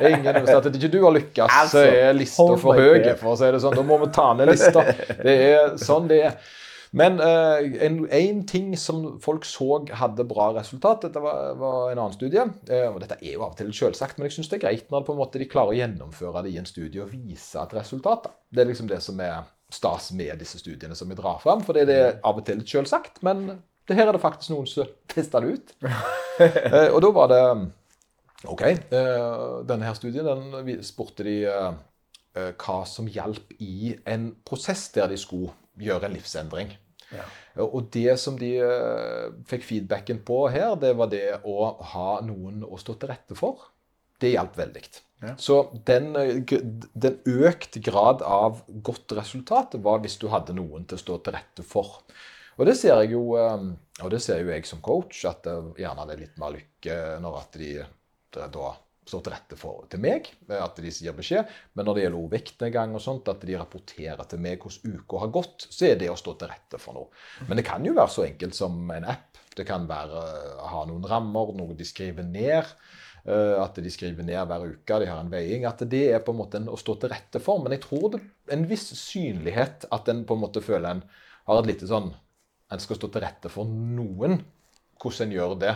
Det ingen at ikke du har lykkes, så Altså, er lista for høy, for å si det sånn. Da må vi ta ned lista. Det er sånn det er. Men eh, en, en ting som folk så hadde bra resultat, dette var, var en annen studie. eh, og Dette er jo av og til selvsagt, men jeg syns det er greit når på en måte, de klarer å gjennomføre det i en studie og vise et resultat. Da. Det er liksom det som er stas med disse studiene som vi drar fram. For det er av og til litt selvsagt, men det her er det faktisk noen som tester det ut. Eh, og da var det OK. eh, denne her studien den spurte de eh, hva som hjalp i en prosess der de skulle gjøre en livsendring. Ja. Og det som de fikk feedbacken på her, det var det å ha noen å stå til rette for. Det hjalp veldig. Ja. Så den, eh, den økt grad av godt resultat var hvis du hadde noen til å stå til rette for. Og det ser jeg jo, eh, og det ser jo jeg som coach, at det gjerne er litt mer lykke når at de da står til rette for til meg, eh, at de sier beskjed. Men når det gjelder vektnedgang og sånt, at de rapporterer til meg hvordan uka har gått, så er det å stå til rette for noe. Men det kan jo være så enkelt som en app. Det kan være å ha noen rammer, noe de skriver ned. Eh, At de skriver ned hver uke, de har en veiing. At det er på en måte en å stå til rette for. Men jeg tror det er en viss synlighet at en på en måte føler en har et lite sånn En skal stå til rette for noen. Hvordan en gjør det,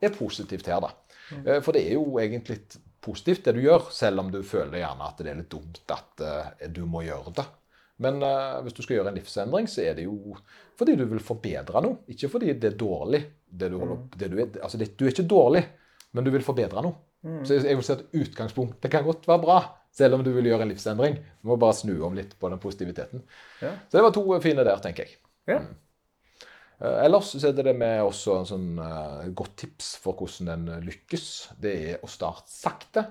er positivt her, da. Eh, For det er jo egentlig positivt det du gjør, selv om du føler gjerne at det er litt dumt at eh, du må gjøre det. Men uh, hvis du skal gjøre en livsendring, så er det jo fordi du vil forbedre noe. Ikke fordi det er dårlig. Det du, opp, det du, er, altså det, du er ikke dårlig, men du vil forbedre noe. Så jeg, vil si at utgangspunktet kan godt være bra, selv om du vil gjøre en livsendring. Du må bare snu om litt på den positiviteten. Ja. Så det var to fine der, tenker jeg. Ja. Mm. Ellers så er det det med også en sånn uh, godt tips for hvordan en eh, lykkes. Det er å starte sakte,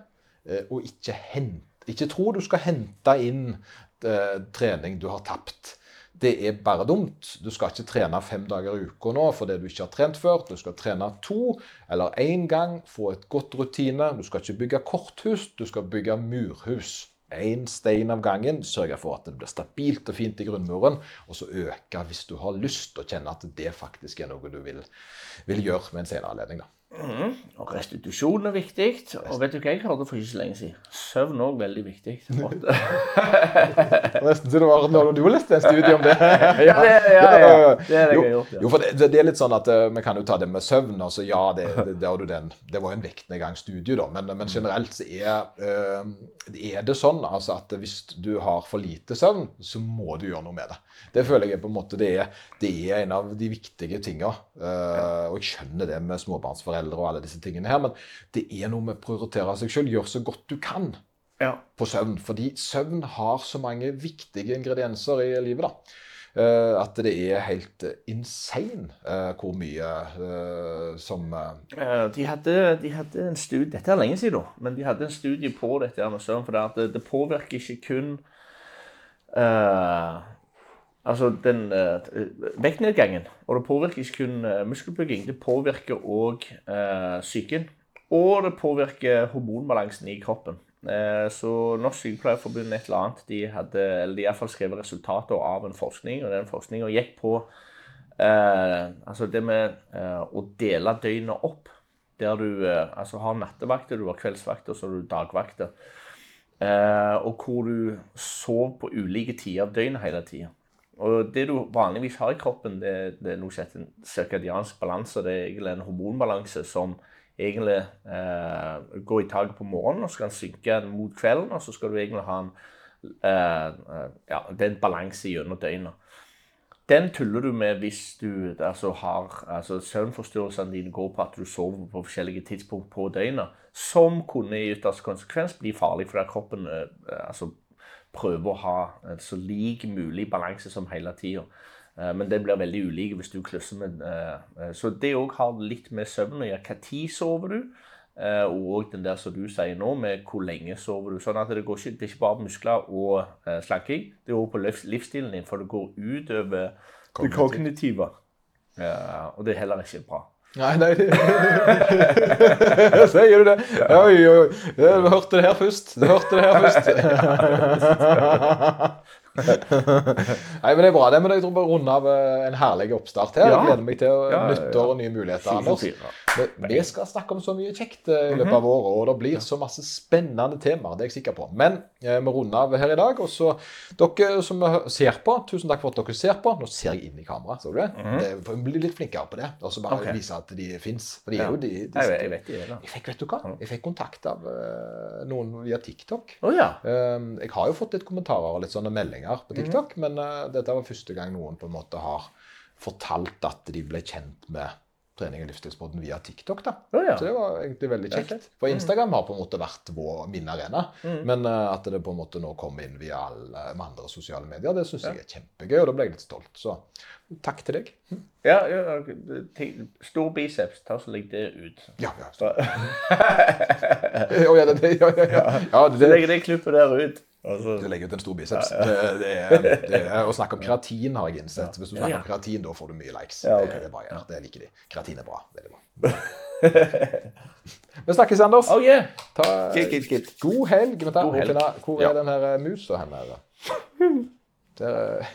uh, og ikke, hente, ikke tro du skal hente inn uh, trening du har tapt. Det er bare dumt. Du skal ikke trene fem dager i uka nå fordi du ikke har trent før. Du skal trene to eller én gang, få et godt rutine. Du skal ikke bygge korthus, du skal bygge murhus. Én stein av gangen. Sørge for at det blir stabilt og fint i grunnmuren. Og så øke hvis du har lyst og kjenner at det faktisk er noe du vil, vil gjøre med en senere anledning. da. Og restitusjon er viktig. Og vet du hva jeg hørte for ikke så lenge siden? Søvn òg veldig viktig. Nesten så det var når du leste en studie om det. Ja, det, ja, ja. det er det jeg har gjort. Ja. Jo, for det, det er litt sånn at uh, vi kan jo ta det med søvn. altså Ja, det, det, det, har du det var jo en vektnedgangsstudie, da. Men, men generelt så er, uh, er det sånn altså at hvis du har for lite søvn, så må du gjøre noe med det. Det føler jeg på en måte det er, det er en av de viktige tinga. og jeg skjønner det med småbarnsforeldre og alle disse tingene her, men det er noe med å prioritere seg sjøl. Gjør så godt du kan Ja. på søvn. Fordi søvn har så mange viktige ingredienser i livet. da. Uh, at det er helt insane uh, hvor mye uh, som De hadde, de hadde en studie Dette er lenge siden, da, men de hadde en studie på dette med søvn. For det, at det, påvirker ikke kun Altså den vektnedgangen. Og det påvirker ikke kun muskelbygging, det påvirker òg psyken. Og det påvirker hormonbalansen i kroppen. Eh, så Norsk Sykepleierforbund et eller annet, de hadde eller de i skrevet resultater av en forskning, og den forskninga gikk på eh, altså det med eh, å dele døgnet opp. Der du eh, altså har nattevakter, du har kveldsvakter, så har du dagvakter. Eh, og hvor du sov på ulike tider av døgnet hele tida. Og det du vanligvis har i kroppen, det, det er noe som heter en cirkadiansk balanse. Det er egentlig en hormonbalanse som egentlig eh, gå i taket på morgenen, og så skal den synke mot kvelden, og så skal du egentlig ha en eh, eh, Ja, det er en balanse gjennom døgnet. Den tuller du med hvis du altså, har altså, Søvnforstyrrelsene dine går på at du sover på forskjellige tidspunkt på døgnet, som kunne i ytterste konsekvens bli farlig, fordi kroppen eh, altså, prøver å ha en så lik mulig balanse som hele tida. Eh, Men det blir veldig ulike hvis du klusser med eh, eh, Så det òg har litt med søvn å gjøre. Når sover du? Og den der som du sier nå, med hvor lenge sover du. Sånn at det, går ikke, det er ikke bare muskler og slanking, det er òg på livsstilen din, for det går utover det kognitive. Ja, og det er heller ikke bra. Nei, nei. Sier du det? Oi, oi, oi. Du hørte det her først. Du hørte det her først. Nei, men det er bra. det, Men jeg tror bare runde av eh, en herlig oppstart her. Jeg gleder meg til Ja, nyttår og nye muligheter. Anders. Vi- Vi skal snakke om så mye kjekt eh, i løpet av året, og det blir så masse spennende temaer. Det er jeg sikker på. Men eh, vi runder av her i dag. Og så dere som ser på, tusen takk for at dere ser på. Nå ser jeg inn i kamera, så du det? det jeg blir litt flinkere på det. Og så bare okay. vise at de fins. For de er jo de, de Jeg, vet- jeg vet det. da. jeg fikk, vet du hva? Jeg fikk kontakt av uh, noen via TikTok. Oh, ja. Um, jeg har jo fått litt kommentarer og litt sånne meldinger på TikTok, TikTok, men uh, dette var første gang noen på en måte har fortalt at de ble kjent med trening og livsstilspodden via TikTok. da. Oh, ja. Så det var egentlig veldig kjekt. For Instagram har på en måte vært vår, min arena, Mm. men uh, at det på en måte nå kommer inn via alle med andre sosiale medier, det syns jeg er kjempegøy, og da ble jeg litt stolt. Så takk til deg. Hm. Ja, ja, Stor biceps, ta så legg det ut. Ja, ja. Å, ja, det, ja, ja, ja. ja det, legg det klippet der ut. Og så- Du legger ut en stor biceps. Det, det, er, det er å snakke om kreatin har jeg innsett. Hvis du snakker ja. om kreatin, da får du mye likes. Ja, ok. det, det, bare, det liker de. Kreatin er bra. Veldig bra. Vi snakkes, Anders. Oh yeah! Ta, Kitt, kitt, kitt. god helg. Vent Hvor Ja. er den her musa hen? Der,